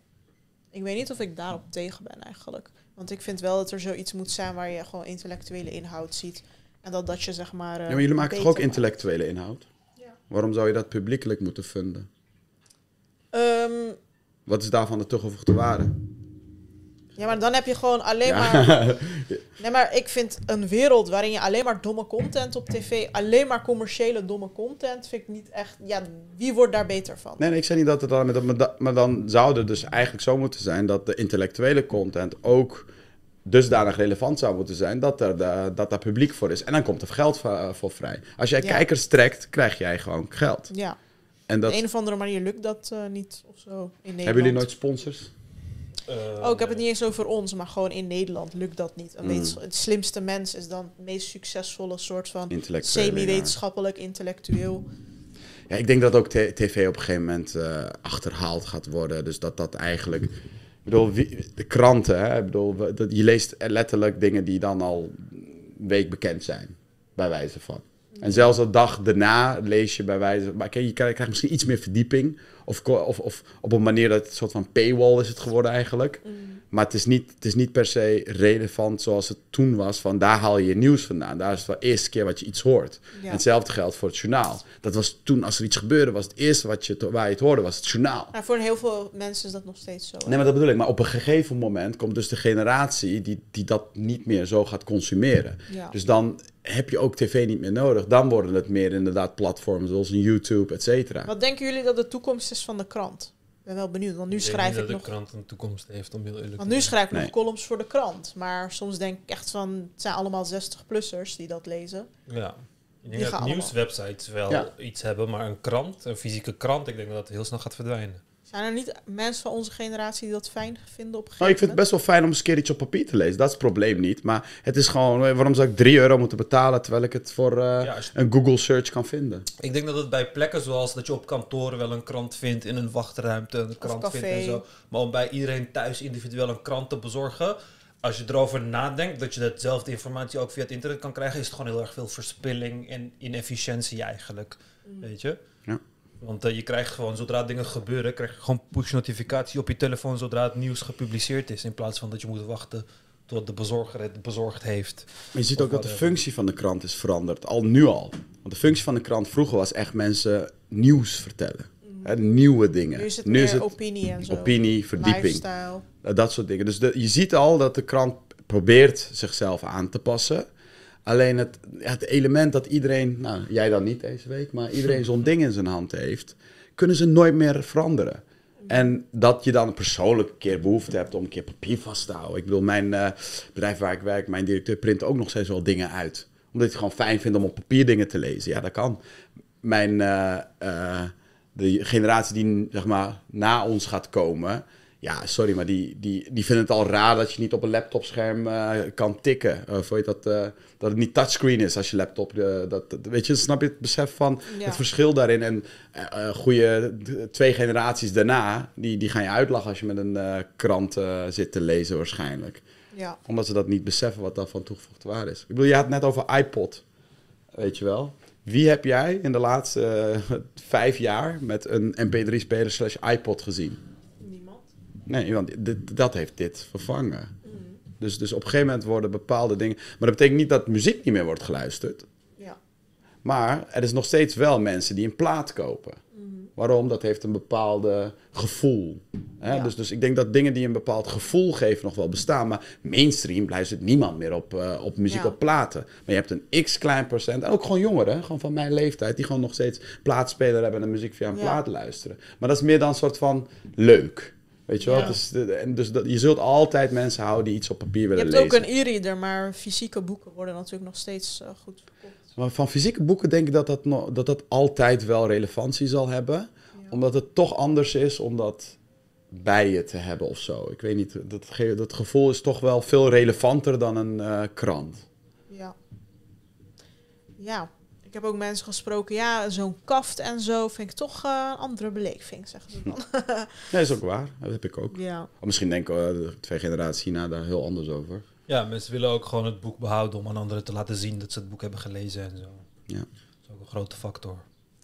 Ik weet niet of ik daarop tegen ben eigenlijk. Want ik vind wel dat er zoiets moet zijn waar je gewoon intellectuele inhoud ziet. En dat dat je zeg maar. eh, ja, maar jullie maken toch ook maakt. intellectuele inhoud? Ja. Waarom zou je dat publiekelijk moeten vinden? Ehm, Wat is daarvan de toegevoegde waarde? Ja, maar dan heb je gewoon alleen Ja. maar. (laughs) Nee, maar ik vind een wereld waarin je alleen maar domme content op tv, alleen maar commerciële domme content, vind ik niet echt. Ja, wie wordt daar beter van? Nee, nee, ik zei niet dat het dan... Maar, da- maar dan zou het dus eigenlijk zo moeten zijn dat de intellectuele content ook dusdanig relevant zou moeten zijn dat er de, dat daar publiek voor is. En dan komt er geld voor, voor vrij. Als jij Ja. kijkers trekt, krijg jij gewoon geld. Ja, En op dat, de een of andere manier lukt dat eh, niet of zo in Nederland. hebben jullie nooit sponsors? Eh, Oh, ik heb het niet eens over ons, maar gewoon in Nederland lukt dat niet. Een Mm. Het slimste mens is dan het meest succesvolle soort van semi-wetenschappelijk, intellectueel. Ja, ik denk dat ook tv op een gegeven moment eh, achterhaald gaat worden. Dus dat dat eigenlijk... Ik bedoel, de kranten, hè? Ik bedoel, dat, je leest letterlijk dingen die dan al een week bekend zijn. Bij wijze van. En zelfs de dag daarna lees je bij wijze Maar kijk, je krijgt misschien iets meer verdieping. Of, of, of op een manier dat het een soort van paywall is het geworden eigenlijk. Maar het is, niet, het is niet per se relevant zoals het toen was. Van daar haal je je nieuws vandaan. Daar is het wel de eerste keer wat je iets hoort. Ja. Hetzelfde geldt voor het journaal. Dat was toen, als er iets gebeurde, was het eerste wat je, waar je het hoorde, was het journaal. Nou, voor heel veel mensen is dat nog steeds zo. hè? Nee, maar dat bedoel ik. Maar op een gegeven moment komt dus de generatie die, die dat niet meer zo gaat consumeren. Ja. Dus dan heb je ook tv niet meer nodig. Dan worden het meer inderdaad platforms zoals een YouTube, et cetera. Wat denken jullie dat de toekomst is van de krant? Ik ben wel benieuwd, want nu Ik schrijf ik dat nog... de krant een toekomst heeft, om heel eerlijk Want nu schrijf ik Nee. nog columns voor de krant. Maar soms denk ik echt van, het zijn allemaal 60-plussers die dat lezen. Ja. Ik denk dat nieuwswebsites wel Ja. iets hebben, maar een krant, een fysieke krant, ik denk dat dat heel snel gaat verdwijnen. Zijn er niet mensen van onze generatie die dat fijn vinden op een gegeven Nou, ik vind het best wel fijn om eens een keer iets op papier te lezen. Dat is het probleem niet. Maar het is gewoon, eh, waarom zou ik 3 euro moeten betalen terwijl ik het voor eh, een Google search kan vinden? Ik denk dat het bij plekken zoals dat je op kantoor wel een krant vindt, in een wachtruimte een krant café. vindt en zo. Maar om bij iedereen thuis individueel een krant te bezorgen, als je erover nadenkt dat je dezelfde informatie ook via het internet kan krijgen, is het gewoon heel erg veel verspilling en inefficiëntie eigenlijk. Weet je? Ja. Want eh, je krijgt gewoon, zodra dingen gebeuren, krijg je gewoon push notificatie op je telefoon zodra het nieuws gepubliceerd is. In plaats van dat je moet wachten Doordat de bezorger het bezorgd heeft. Maar je ziet ook dat de functie van de krant is veranderd. Al nu al. Want de functie van de krant vroeger was echt mensen nieuws vertellen. Hè, nieuwe dingen. Nu is het meer opinie en zo. opinie, verdieping. Lifestyle. Uh, dat soort dingen. Dus de, je ziet al dat de krant probeert zichzelf aan te passen. Alleen het, het element dat iedereen, nou jij dan niet deze week, maar iedereen zo'n ding in zijn hand heeft, kunnen ze nooit meer veranderen. En dat je dan een keer behoefte hebt om een keer papier vast te houden. Ik bedoel, mijn eh, bedrijf waar ik werk, mijn directeur print ook nog steeds wel dingen uit. Omdat hij het gewoon fijn vindt om op papier dingen te lezen. Ja, dat kan. Mijn, eh, eh, de generatie die zeg maar na ons gaat komen, ja, sorry, maar die, die, die vinden het al raar dat je niet op een laptopscherm eh, kan tikken. Of weet je dat, eh, dat het niet touchscreen is als je laptop. eh, dat, dat- weet je, snap je het besef van Ja. het verschil daarin? En eh eh, goede twee generaties daarna, die, die gaan je uitlachen als je met een eh, krant eh, zit te lezen, waarschijnlijk. Ja. Omdat ze dat niet beseffen wat daarvan toegevoegde waarde is. Ik bedoel, je had het net over iPod, weet je wel. Wie heb jij in de laatste eh, vijf jaar met een MP3-speler slash iPod gezien? Nee, want dit, dat heeft dit vervangen. Dus, dus op een gegeven moment worden bepaalde dingen... Maar dat betekent niet dat muziek niet meer wordt geluisterd. Ja. Maar er is nog steeds wel mensen die een plaat kopen. Waarom? Dat heeft een bepaalde gevoel. Hè? Ja. Dus, dus ik denk dat dingen die een bepaald gevoel geven nog wel bestaan. Maar mainstream luistert niemand meer op, eh, op muziek Ja. op platen. Maar je hebt een x klein procent. En ook gewoon jongeren, gewoon van mijn leeftijd. Die gewoon nog steeds plaatspeler hebben en muziek via een plaat luisteren. Maar dat is meer dan een soort van leuk. Weet je wel? Ja. De- en dus dat, je zult altijd mensen houden die iets op papier Je willen hebt lezen. ook een e-reader, maar fysieke boeken worden natuurlijk nog steeds eh, goed verkocht. Maar van fysieke boeken denk ik dat dat, dat dat altijd wel relevantie zal hebben. Omdat het toch anders is om dat bij je te hebben of zo. Ik weet niet, dat, ge- dat gevoel is toch wel veel relevanter dan een eh, krant. Ja. Ja. Ik heb ook mensen gesproken, ja, zo'n kaft en zo vind ik toch eh, een andere beleving, zeggen ze dan. Nee, is ook waar. Dat heb ik ook. ja. Of misschien denken de twee generaties hierna daar heel anders over. Ja, mensen willen ook gewoon het boek behouden om aan anderen te laten zien dat ze het boek hebben gelezen en zo. Ja. Dat is ook een grote factor.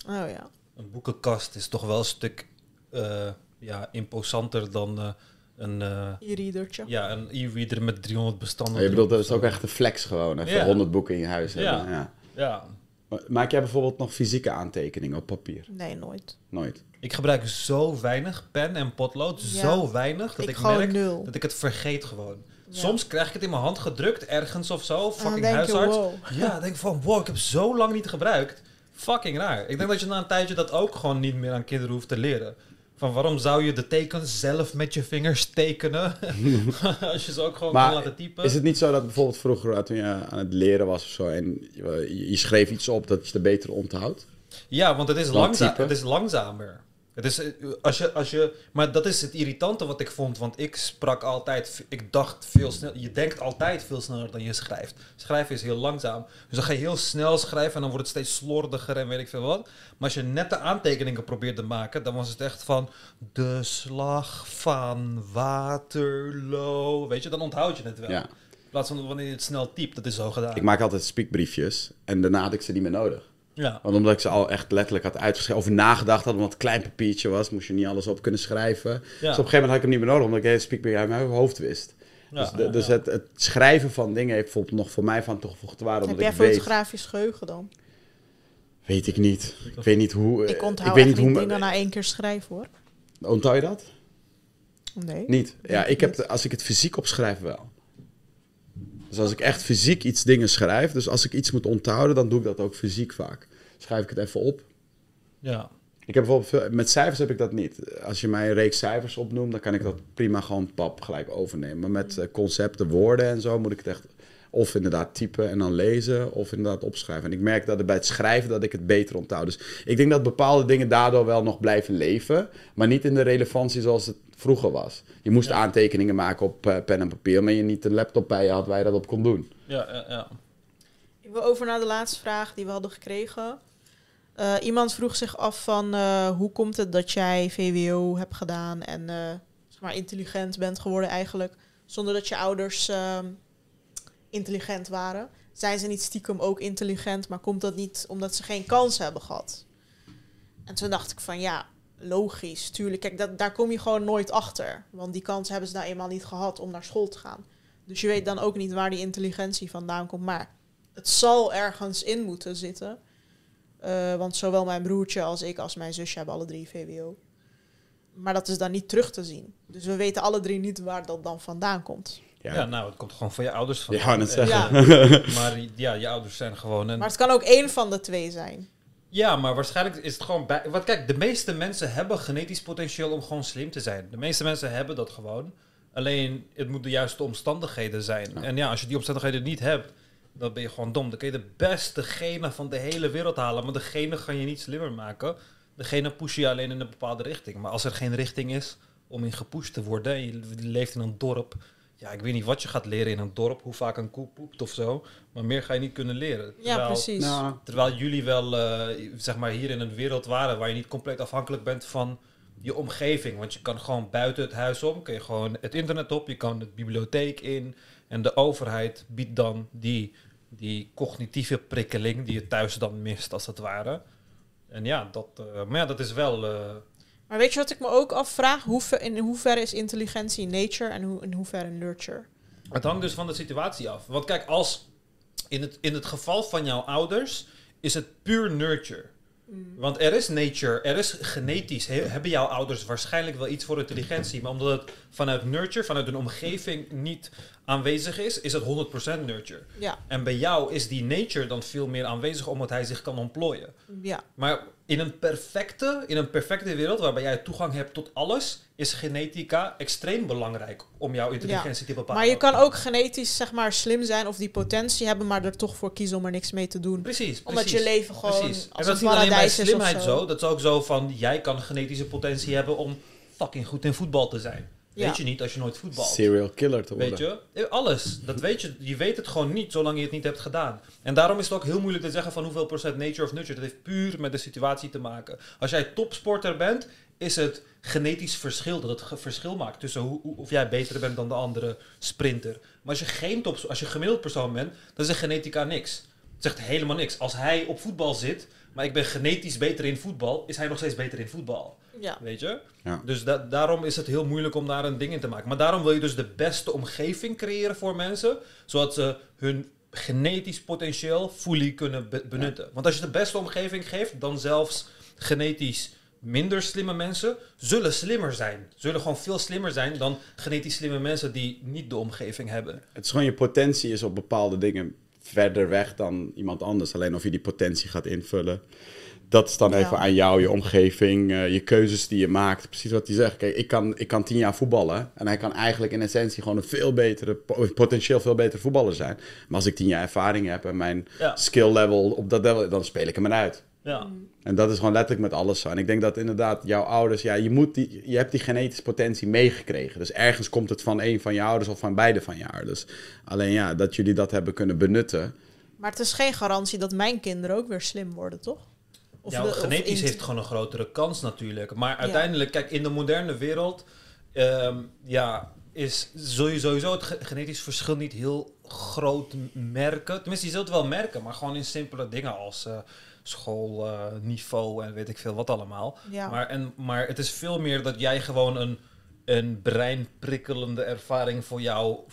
Oh ja. Een boekenkast is toch wel een stuk eh, ja, imposanter dan een, eh, E-readertje. ja, een e-reader met 300 bestanden. Maar je bedoelt, dat is ook echt een flex gewoon. Even Ja. 100 boeken in je huis Ja. hebben. Ja. Ja, Maar Maak jij bijvoorbeeld nog fysieke aantekeningen op papier? Nee, nooit. Nooit. ik gebruik zo weinig pen en potlood, Ja. zo weinig dat ik merk nul. dat ik het vergeet gewoon. Ja. Soms krijg ik het in mijn hand gedrukt ergens of zo, En dan fucking denk je, huisarts. wow. Ja, dan denk ik van, wow, ik heb zo lang niet gebruikt. Fucking raar. Ik denk dat je na een tijdje dat ook gewoon niet meer aan kinderen hoeft te leren. Van waarom zou je de tekens zelf met je vingers tekenen? (laughs) (laughs) Als je ze ook gewoon Maar kan laten typen. Is het niet zo dat bijvoorbeeld vroeger, eh, toen je aan het leren was of zo, en je, je schreef iets op dat je het beter onthoudt? Ja, want het is, langza het is langzamer. Het is, eh, als je, als je, maar dat is het irritante wat ik vond. Want ik sprak altijd, ik dacht veel sneller. Je denkt altijd veel sneller dan je schrijft. Schrijven is heel langzaam. Dus dan ga je heel snel schrijven en dan wordt het steeds slordiger en weet ik veel wat. Maar als je nette aantekeningen probeert te maken, dan was het echt van de slag van Waterloo. Weet je, dan onthoud je het wel. Ja. In plaats van wanneer je het snel typt, dat is zo gedaan. Ik maak altijd speakbriefjes en daarna had ik ze niet meer nodig. Ja. Want omdat ik ze al echt letterlijk had uitgeschreven, over nagedacht had, omdat het een klein papiertje was, moest je niet alles op kunnen schrijven. Dus op een gegeven moment had ik hem niet meer nodig, omdat ik de hele speakbrief uit mijn hoofd wist. Ja, dus de- ja, dus. Het, het schrijven van dingen heeft bijvoorbeeld nog voor mij van toegevoegde waarde. Heb Omdat jij ik weet, fotografisch geheugen dan? weet ik niet. Ik weet niet hoe... Ik onthoud weet echt niet niet hoe dingen na één keer schrijven hoor. Onthoud je dat? Nee. Niet. Ja, ik heb, als ik het fysiek opschrijf wel. Dus als ik echt fysiek iets dingen schrijf, dus als ik iets moet onthouden, dan doe ik dat ook fysiek vaak. Schrijf ik het even op. ja. Ik heb bijvoorbeeld veel- met cijfers heb ik dat niet. Als je mij een reeks cijfers opnoemt, dan kan ik dat prima gewoon pap gelijk overnemen. Maar met eh, concepten, woorden en zo moet ik het echt of inderdaad typen en dan lezen, of inderdaad opschrijven. En ik merk dat er bij het schrijven dat ik het beter onthoud. Dus ik denk dat bepaalde dingen daardoor wel nog blijven leven, maar niet in de relevantie zoals het vroeger was. Je moest Ja. aantekeningen maken op eh, pen en papier, maar je niet een laptop bij je had waar je dat op kon doen. Ja, ja, ja. Ik wil over naar de laatste vraag die we hadden gekregen. Eh, iemand vroeg zich af van eh, hoe komt het dat jij VWO hebt gedaan en eh, zeg maar intelligent bent geworden eigenlijk, zonder dat je ouders ehm, intelligent waren. Zijn ze niet stiekem ook intelligent, maar komt dat niet omdat ze geen kans hebben gehad? En toen dacht ik van ja, logisch, tuurlijk. Kijk, dat, daar kom je gewoon nooit achter. Want die kans hebben ze nou eenmaal niet gehad om naar school te gaan. Dus je weet dan ook niet waar die intelligentie vandaan komt. Maar het zal ergens in moeten zitten. Eh, want zowel mijn broertje als ik als mijn zusje hebben alle drie VWO. Maar dat is dan niet terug te zien. Dus we weten alle drie niet waar dat dan vandaan komt. Ja. Ja, nou, het komt gewoon van je ouders van. Ja, net En- zeggen. (laughs) Maar ja, je ouders zijn gewoon een... Maar het kan ook één van de twee zijn. Ja, maar waarschijnlijk is het gewoon bij... Want kijk, de meeste mensen hebben genetisch potentieel om gewoon slim te zijn. De meeste mensen hebben dat gewoon. Alleen, het moet de juiste omstandigheden zijn. Ja. En ja, als je die omstandigheden niet hebt, dan ben je gewoon dom. Dan kun je de beste genen van de hele wereld halen. Maar de genen gaan je niet slimmer maken. De genen pushen je alleen in een bepaalde richting. Maar als er geen richting is om in gepusht te worden... en je leeft in een dorp... Ja, ik weet niet wat je gaat leren in een dorp. Hoe vaak een koe poept of zo. Maar meer ga je niet kunnen leren. Ja, Terwijl- precies. Nou, Terwijl jullie wel, eh, zeg maar, hier in een wereld waren waar je niet compleet afhankelijk bent van je omgeving. Want je kan gewoon buiten het huis om, kun je gewoon het internet op, je kan de bibliotheek in. En de overheid biedt dan die, die cognitieve prikkeling die je thuis dan mist, als het ware. En ja, dat, eh, maar ja, dat is wel... eh, Maar weet je wat ik me ook afvraag? Hoe ver, in hoeverre is intelligentie nature en hoe, in hoeverre nurture? Het hangt dus van de situatie af. Want kijk, als in het, in het geval van jouw ouders is het puur nurture. Want er is nature, er is genetisch, he- hebben jouw ouders waarschijnlijk wel iets voor intelligentie. Maar omdat het vanuit nurture, vanuit een omgeving niet aanwezig is, is het 100% nurture. Ja, En bij jou is die nature dan veel meer aanwezig omdat hij zich kan ontplooien. ja. Maar in een perfecte, in een perfecte wereld waarbij jij toegang hebt tot alles, is genetica extreem belangrijk om jouw intelligentie te bepalen. Maar je kan ook genetisch zeg maar slim zijn of die potentie hebben, maar er toch voor kiezen om er niks mee te doen. Precies, Omdat precies. je leven gewoon Precies. En als dat een is niet alleen bij slimheid zo. zo. Dat is ook zo van, jij kan genetische potentie hebben om fucking goed in voetbal te zijn. Ja. Weet je niet als je nooit voetbalt. serial killer te worden. Weet je? Eh, Alles. Dat weet je. Je weet het gewoon niet zolang je het niet hebt gedaan. En daarom is het ook heel moeilijk te zeggen van hoeveel procent nature of nurture. Dat heeft puur met de situatie te maken. Als jij topsporter bent, is het genetisch verschil dat het verschil maakt tussen hoe, hoe- of jij beter bent dan de andere sprinter. Maar als je geen top, als je gemiddeld persoon bent, dan zegt genetica niks. Het zegt helemaal niks. Als hij op voetbal zit, maar ik ben genetisch beter in voetbal, is hij nog steeds beter in voetbal. Ja. Weet je? Ja. Dus da- daarom is het heel moeilijk om daar een ding in te maken. Maar daarom wil je dus de beste omgeving creëren voor mensen, zodat ze hun genetisch potentieel fully kunnen be- benutten. Want als je de beste omgeving geeft, dan zelfs genetisch minder slimme mensen zullen slimmer zijn. Zullen gewoon veel slimmer zijn dan genetisch slimme mensen die niet de omgeving hebben. Het is gewoon je potentie is op bepaalde dingen verder weg dan iemand anders. Alleen of je die potentie gaat invullen. Dat is dan Ja. even aan jou, je omgeving, eh, je keuzes die je maakt. Precies wat hij zegt. Kijk, ik kan, ik kan tien jaar voetballen. En hij kan eigenlijk in essentie gewoon een veel betere, po- potentieel veel betere voetballer zijn. Maar als ik tien jaar ervaring heb en mijn Ja. skill level op dat level, dan speel ik hem eruit. Ja. En dat is gewoon letterlijk met alles zo. En ik denk dat inderdaad jouw ouders, ja, je, moet die, je hebt die genetische potentie meegekregen. Dus ergens komt het van een van je ouders of van beide van je ouders. Alleen ja, dat jullie dat hebben kunnen benutten. Maar het is geen garantie dat mijn kinderen ook weer slim worden, toch? Of ja, de- genetisch heeft gewoon een grotere kans natuurlijk. Maar uiteindelijk, kijk, in de moderne wereld ehm, ja, is, zul je sowieso het ge- genetisch verschil niet heel groot merken. Tenminste, je zult het wel merken, maar gewoon in simpele dingen als eh, schoolniveau en weet ik veel wat allemaal. Ja. Maar, en, maar het is veel meer dat jij gewoon een, een breinprikkelende ervaring voor jouw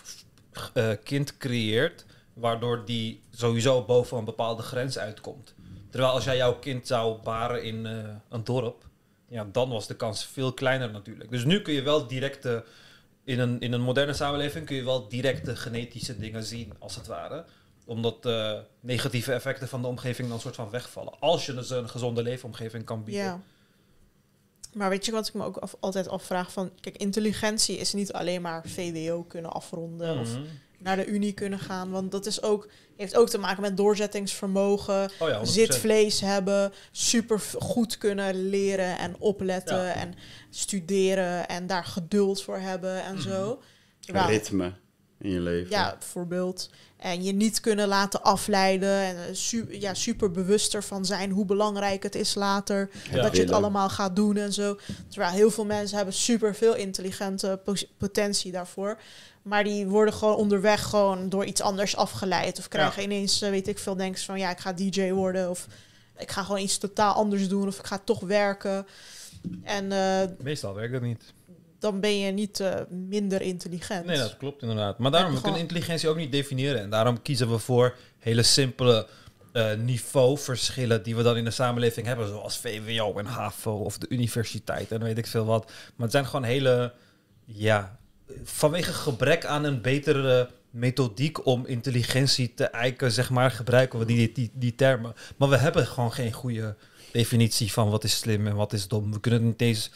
eh, kind creëert, waardoor die sowieso boven een bepaalde grens uitkomt. Terwijl als jij jouw kind zou baren in eh, een dorp, ja, dan was de kans veel kleiner natuurlijk. Dus nu kun je wel directe, in een, in een moderne samenleving kun je wel directe genetische dingen zien, als het ware. Omdat de negatieve effecten van de omgeving dan soort van wegvallen. Als je dus een gezonde leefomgeving kan bieden. Ja. Maar weet je wat ik me ook af- altijd afvraag? Van, kijk, intelligentie is niet alleen maar VWO kunnen afronden of Mhm. Naar de unie kunnen gaan. Want dat is ook, heeft ook te maken met doorzettingsvermogen, Oh ja, 100%. zitvlees hebben, super goed kunnen leren en opletten Ja. en studeren en daar geduld voor hebben en Mhm. zo. Ritme in je leven. ja, bijvoorbeeld. En je niet kunnen laten afleiden. En eh, su ja, super bewust ervan zijn hoe belangrijk het is later. Ja. dat je het allemaal gaat doen en zo. Terwijl heel veel mensen hebben super veel intelligente po- potentie daarvoor. Maar die worden gewoon onderweg gewoon door iets anders afgeleid. Of krijgen ineens, eh, weet ik veel, denken ze van ja, ik ga DJ worden. Of ik ga gewoon iets totaal anders doen. Of ik ga toch werken. En eh, Meestal werkt dat niet. Dan ben je niet eh, minder intelligent. Nee, dat klopt inderdaad. Maar daarom, we gewoon- kunnen intelligentie ook niet definiëren. En daarom kiezen we voor hele simpele eh, niveauverschillen die we dan in de samenleving hebben. Zoals VWO en HAVO of de universiteit en weet ik veel wat. Maar het zijn gewoon hele, ja, vanwege gebrek aan een betere methodiek om intelligentie te eiken, zeg maar, gebruiken we die, die, die termen. Maar we hebben gewoon geen goede definitie van wat is slim en wat is dom. We kunnen het niet eens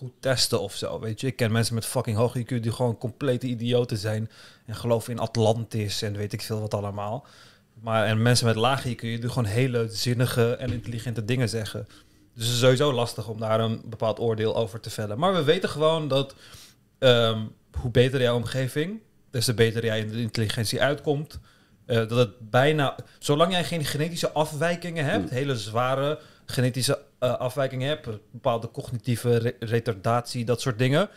goed testen of zo, weet je. Ik ken mensen met fucking hoog IQ die gewoon complete idioten zijn en geloven in Atlantis en weet ik veel wat allemaal. Maar en mensen met laag IQ die gewoon hele zinnige en intelligente dingen zeggen. Dus het is sowieso lastig om daar een bepaald oordeel over te vellen. Maar we weten gewoon dat ehm, hoe beter jouw omgeving, des te beter jij in de intelligentie uitkomt. Eh, dat het bijna, zolang jij geen genetische afwijkingen hebt, Hmm. hele zware genetische eh, afwijkingen hebt, bepaalde cognitieve re- retardatie, dat soort dingen,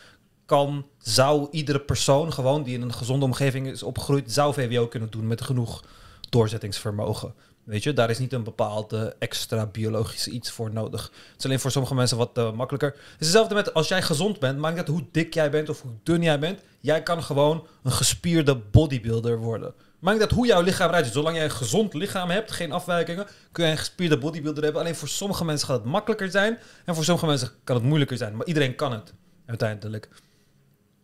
kan, zou iedere persoon gewoon die in een gezonde omgeving is opgegroeid, zou VWO kunnen doen met genoeg doorzettingsvermogen. Weet je, daar is niet een bepaalde extra biologische iets voor nodig. Het is alleen voor sommige mensen wat eh, makkelijker. Het is hetzelfde met als jij gezond bent, maakt niet uit hoe dik jij bent of hoe dun jij bent. Jij kan gewoon een gespierde bodybuilder worden. Maakt uit hoe jouw lichaam eruit ziet. Zolang jij een gezond lichaam hebt, geen afwijkingen, kun je een gespierde bodybuilder hebben. Alleen voor sommige mensen gaat het makkelijker zijn. En voor sommige mensen kan het moeilijker zijn. Maar iedereen kan het, uiteindelijk.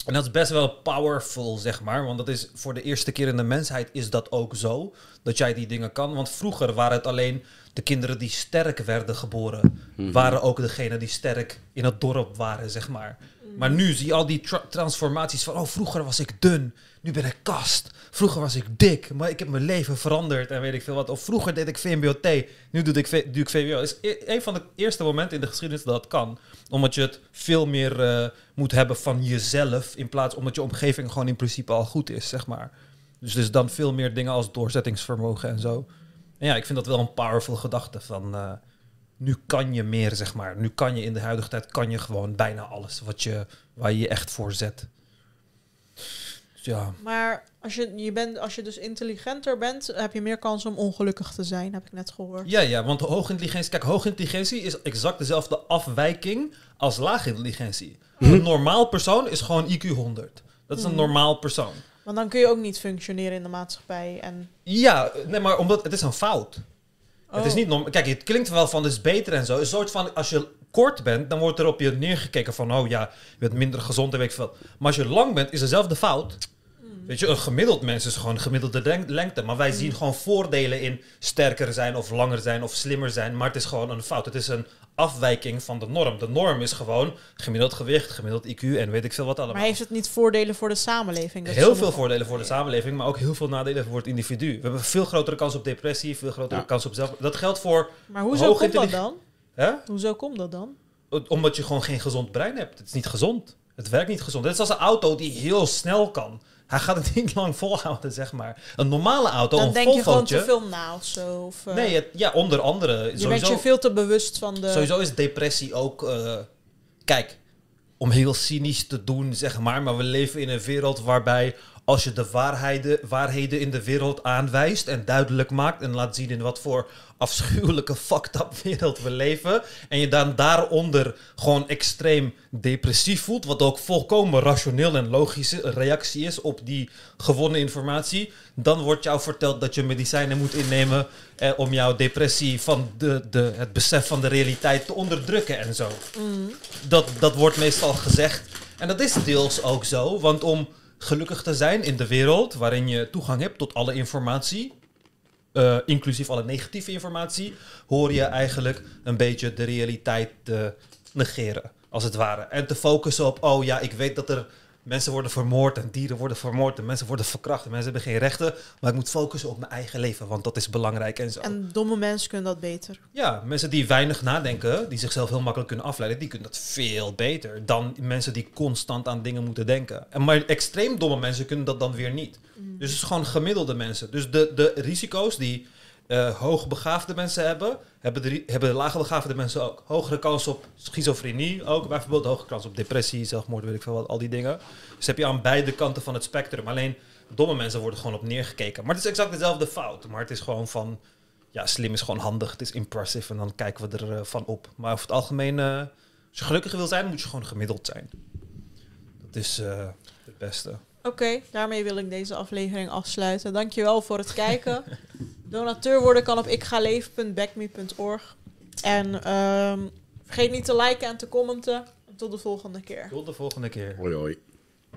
En dat is best wel powerful, zeg maar. Want dat is voor de eerste keer in de mensheid is dat ook zo. Dat jij die dingen kan. Want vroeger waren het alleen de kinderen die sterk werden geboren. Waren ook degene die sterk in het dorp waren, zeg maar. Maar nu zie je al die tra- transformaties van... Oh, vroeger was ik dun. Nu ben ik kast. Vroeger was ik dik. Maar ik heb mijn leven veranderd en weet ik veel wat. Of vroeger deed ik VMBOT. Nu doe ik, V- doe is e- een van de eerste momenten in de geschiedenis dat dat kan. Omdat je het veel meer eh, moet hebben van jezelf... in plaats omdat je omgeving gewoon in principe al goed is, zeg maar. Dus is dan veel meer dingen als doorzettingsvermogen en zo. En ja, ik vind dat wel een powerful gedachte van... eh, nu kan je meer, zeg maar. Nu kan je in de huidige tijd kan je gewoon bijna alles wat je, waar je je echt voor zet. Ja, Maar als je, je bent, als je dus intelligenter bent, heb je meer kans om ongelukkig te zijn, heb ik net gehoord. ja, ja, want hoge intelligentie... Kijk, hoge intelligentie is exact dezelfde afwijking als lage intelligentie. Een normaal persoon is gewoon IQ 100. Dat is een Mhm. normaal persoon. Want dan kun je ook niet functioneren in de maatschappij. En, Ja, nee, maar omdat het is een fout. Het is Oh. niet normaal. Kijk, het klinkt wel van het is beter en zo. Een soort van als je kort bent, dan wordt er op je neergekeken van oh ja, je bent minder gezond en weet ik veel. Maar als je lang bent, is dezelfde fout. Weet je, een gemiddeld mens is gewoon een gemiddelde lengte. Maar wij zien gewoon voordelen in sterker zijn of langer zijn of slimmer zijn. Maar het is gewoon een fout. Het is een afwijking van de norm. De norm is gewoon gemiddeld gewicht, gemiddeld IQ en weet ik veel wat allemaal. maar heeft het niet voordelen voor de samenleving? Dat Heel veel voordelen voor de samenleving, maar ook heel veel nadelen voor het individu. We hebben veel grotere kans op depressie, veel grotere Ja. kans op zelf. Dat geldt voor, Maar hoezo komt dat dan? Hoezo komt dat dan? omdat je gewoon geen gezond brein hebt. Het is niet gezond. Het werkt niet gezond. Het is als een auto die heel snel kan. Hij gaat het (laughs) niet lang volhouden, zeg maar. Een normale auto, dan een denk je gewoon te veel na of zo. Of, eh, Nee, het- ja, onder andere. je bent je veel te bewust van de... sowieso is depressie ook... eh, kijk, om heel cynisch te doen, zeg maar. Maar we leven in een wereld waarbij als je de waarheden, waarheden in de wereld aanwijst en duidelijk maakt en laat zien in wat voor afschuwelijke (laughs) fucked up wereld we leven en je dan daaronder gewoon extreem depressief voelt, wat ook volkomen rationeel en logische reactie is op die gewonnen informatie, dan wordt jou verteld dat je medicijnen moet innemen eh, om jouw depressie van de, de, het besef van de realiteit te onderdrukken en zo Mm. dat, dat wordt meestal gezegd. En dat is deels ook zo, want om gelukkig te zijn in de wereld waarin je toegang hebt tot alle informatie, eh, inclusief alle negatieve informatie, hoor je eigenlijk een beetje de realiteit te negeren, als het ware. En te focussen op, oh ja, ik weet dat er mensen worden vermoord en dieren worden vermoord en mensen worden verkracht en mensen hebben geen rechten, maar ik moet focussen op mijn eigen leven, want dat is belangrijk en zo. En domme mensen kunnen dat beter. Ja, mensen die weinig nadenken, die zichzelf heel makkelijk kunnen afleiden, die kunnen dat veel beter dan mensen die constant aan dingen moeten denken. En maar extreem domme mensen kunnen dat dan weer niet. Dus het is gewoon gemiddelde mensen. Dus de, de risico's die eh hoogbegaafde mensen hebben, hebben de, hebben de laagbegaafde mensen ook. Hogere kans op schizofrenie ook, bijvoorbeeld hogere kans op depressie, zelfmoord, weet ik veel wat, al die dingen. Dus heb je aan beide kanten van het spectrum. Alleen domme mensen worden gewoon op neergekeken. Maar het is exact dezelfde fout. Maar het is gewoon van, ja, slim is gewoon handig. Het is impressive en dan kijken we er eh, van op. Maar over het algemeen, eh, als je gelukkig wil zijn, moet je gewoon gemiddeld zijn. Dat is het beste. Oké, daarmee wil ik deze aflevering afsluiten. Dankjewel voor het kijken. (laughs) Donateur worden kan op ikgaleven.backme.org. En ehm, vergeet niet te liken en te commenten. Tot de volgende keer. Tot de volgende keer. Hoi hoi.